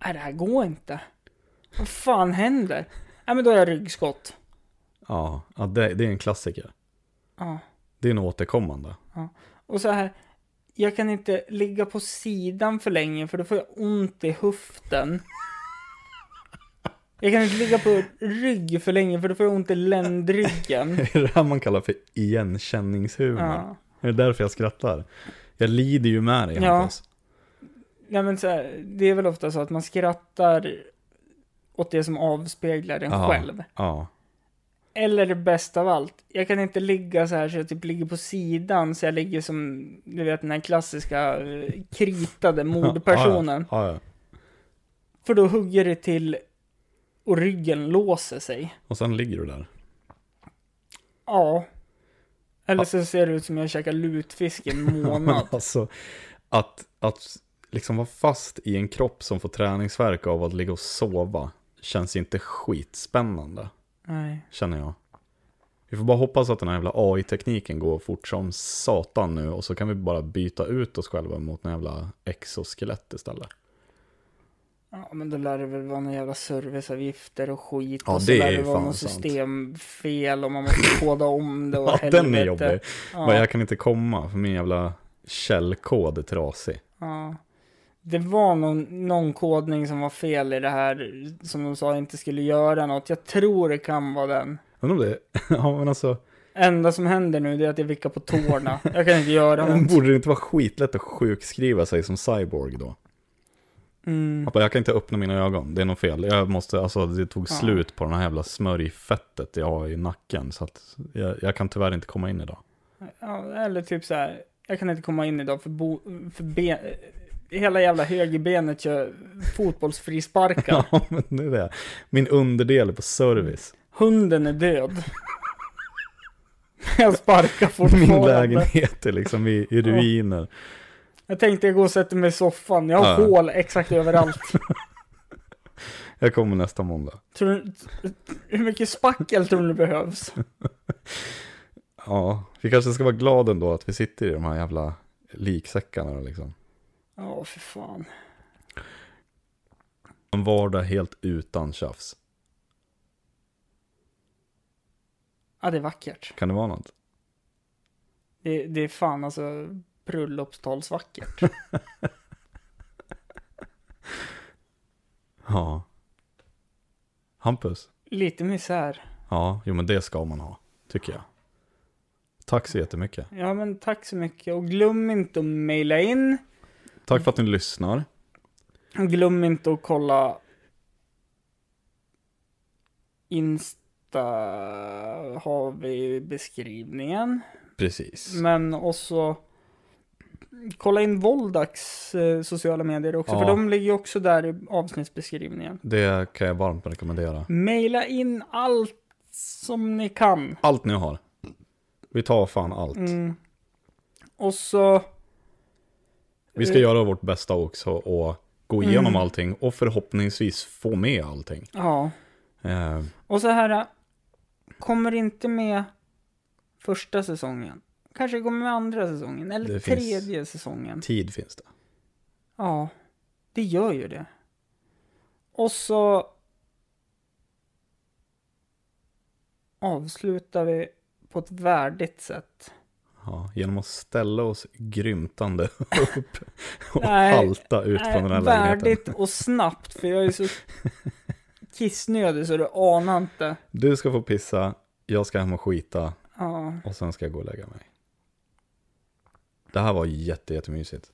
nej det här går inte. Vad fan händer? Nej men då har jag ryggskott. Ja, ja det, det är en klassiker. Ja. Det är en återkommande. Och så här, jag kan inte ligga på sidan för länge för då får jag ont i höften. Jag kan inte ligga på rygg för länge för då får jag ont i ländryggen. *laughs* Det är det här man kallar för igenkänningshumor. Ja. Det är därför jag skrattar. Jag lider ju med dig Ja. Hampus. Nej men så här, det är väl ofta så att man skrattar åt det som avspeglar en Ja. själv. Ja. Eller det bästa av allt, jag kan inte ligga så här så jag typ ligger på sidan så jag ligger som, du vet den här klassiska eh, kritade *laughs* mordpersonen. Ja. ja, ja. För då hugger det till och ryggen låser sig. Och sen ligger du där. Ja. Eller så ser det ut som jag käkar lutfisk i en *laughs* månad. alltså, att, att liksom vara fast i en kropp som får träningsverk av att ligga och sova känns inte skitspännande, Nej. känner jag. Vi får bara hoppas att den här jävla AI-tekniken går fort som satan nu och så kan vi bara byta ut oss själva mot en jävla exoskelett istället. Ja, men då lär det väl vara några jävla serviceavgifter och skit. Ja, och så det lär är det vara något sant. systemfel och man måste *laughs* koda om det och Ja, den är helvete. jobbig. Ja, Bara, jag kan inte komma för min jävla källkod är trasig. ja. Det var någon, någon kodning som var fel i det här, som de sa inte skulle göra något. Jag tror det kan vara den. Undrar om det, *laughs* ja men alltså, Enda som händer nu är att jag vickar på tårna. Jag kan inte göra *laughs* något. borde det inte vara skitlätt att sjukskriva sig som cyborg då? Mm. Jag, bara, jag kan inte öppna mina ögon, det är något fel. Jag måste, alltså det tog Ja. slut på den här jävla smörjfettet jag har i nacken. Så att jag, jag kan tyvärr inte komma in idag. Ja, eller typ så här. Jag kan inte komma in idag för, bo, för ben, hela jävla högerbenet kör fotbollsfrisparkar. *laughs* Ja, men det är det. Min underdel är på service. Hunden är död. *laughs* Jag sparkar Min fortfarande. lägenhet är liksom i, i ruiner. Jag tänkte jag går och sätter mig i soffan. Jag har Ja. hål exakt överallt. *laughs* Jag kommer nästa måndag. Tror hur mycket spackel tror du behövs? *laughs* Ja, vi kanske ska vara glada ändå att vi sitter i de här jävla liksäckarna liksom. Ja, för fan. En vardag helt utan tjafs. Ja, det är vackert. Kan det vara något? Det, det är fan alltså bröllopstalsvackert. *laughs* Ja. Hampus? Lite misär. Ja, jo men det ska man ha, tycker jag. Tack så jättemycket. Ja, men tack så mycket. Och glöm inte att mejla in. Tack för att ni lyssnar. Glöm inte att kolla Insta har vi i beskrivningen. Precis. Men också kolla in Voldax eh, sociala medier också. Ja. För de ligger också där i avsnittsbeskrivningen. Det kan jag varmt rekommendera. Maila in allt som ni kan. Allt ni har. Vi tar fan allt. Mm. Och så... Vi ska göra vårt bästa också och gå igenom Mm. allting och förhoppningsvis få med allting. Ja. Eh, Och så här, kommer inte med första säsongen. Kanske kommer med andra säsongen, eller Det tredje säsongen. tid finns det. Ja, det gör ju det. Och så avslutar vi på ett värdigt sätt. Ja, genom att ställa oss grymtande *laughs* upp och Nej, halta ut från den här Nej, lägenheten. värdigt och snabbt, för jag är så *laughs* kissnödig så du anar inte. Du ska få pissa, jag ska hem och skita Ja, och sen ska jag gå och lägga mig. Det här var jätte, jättemysigt.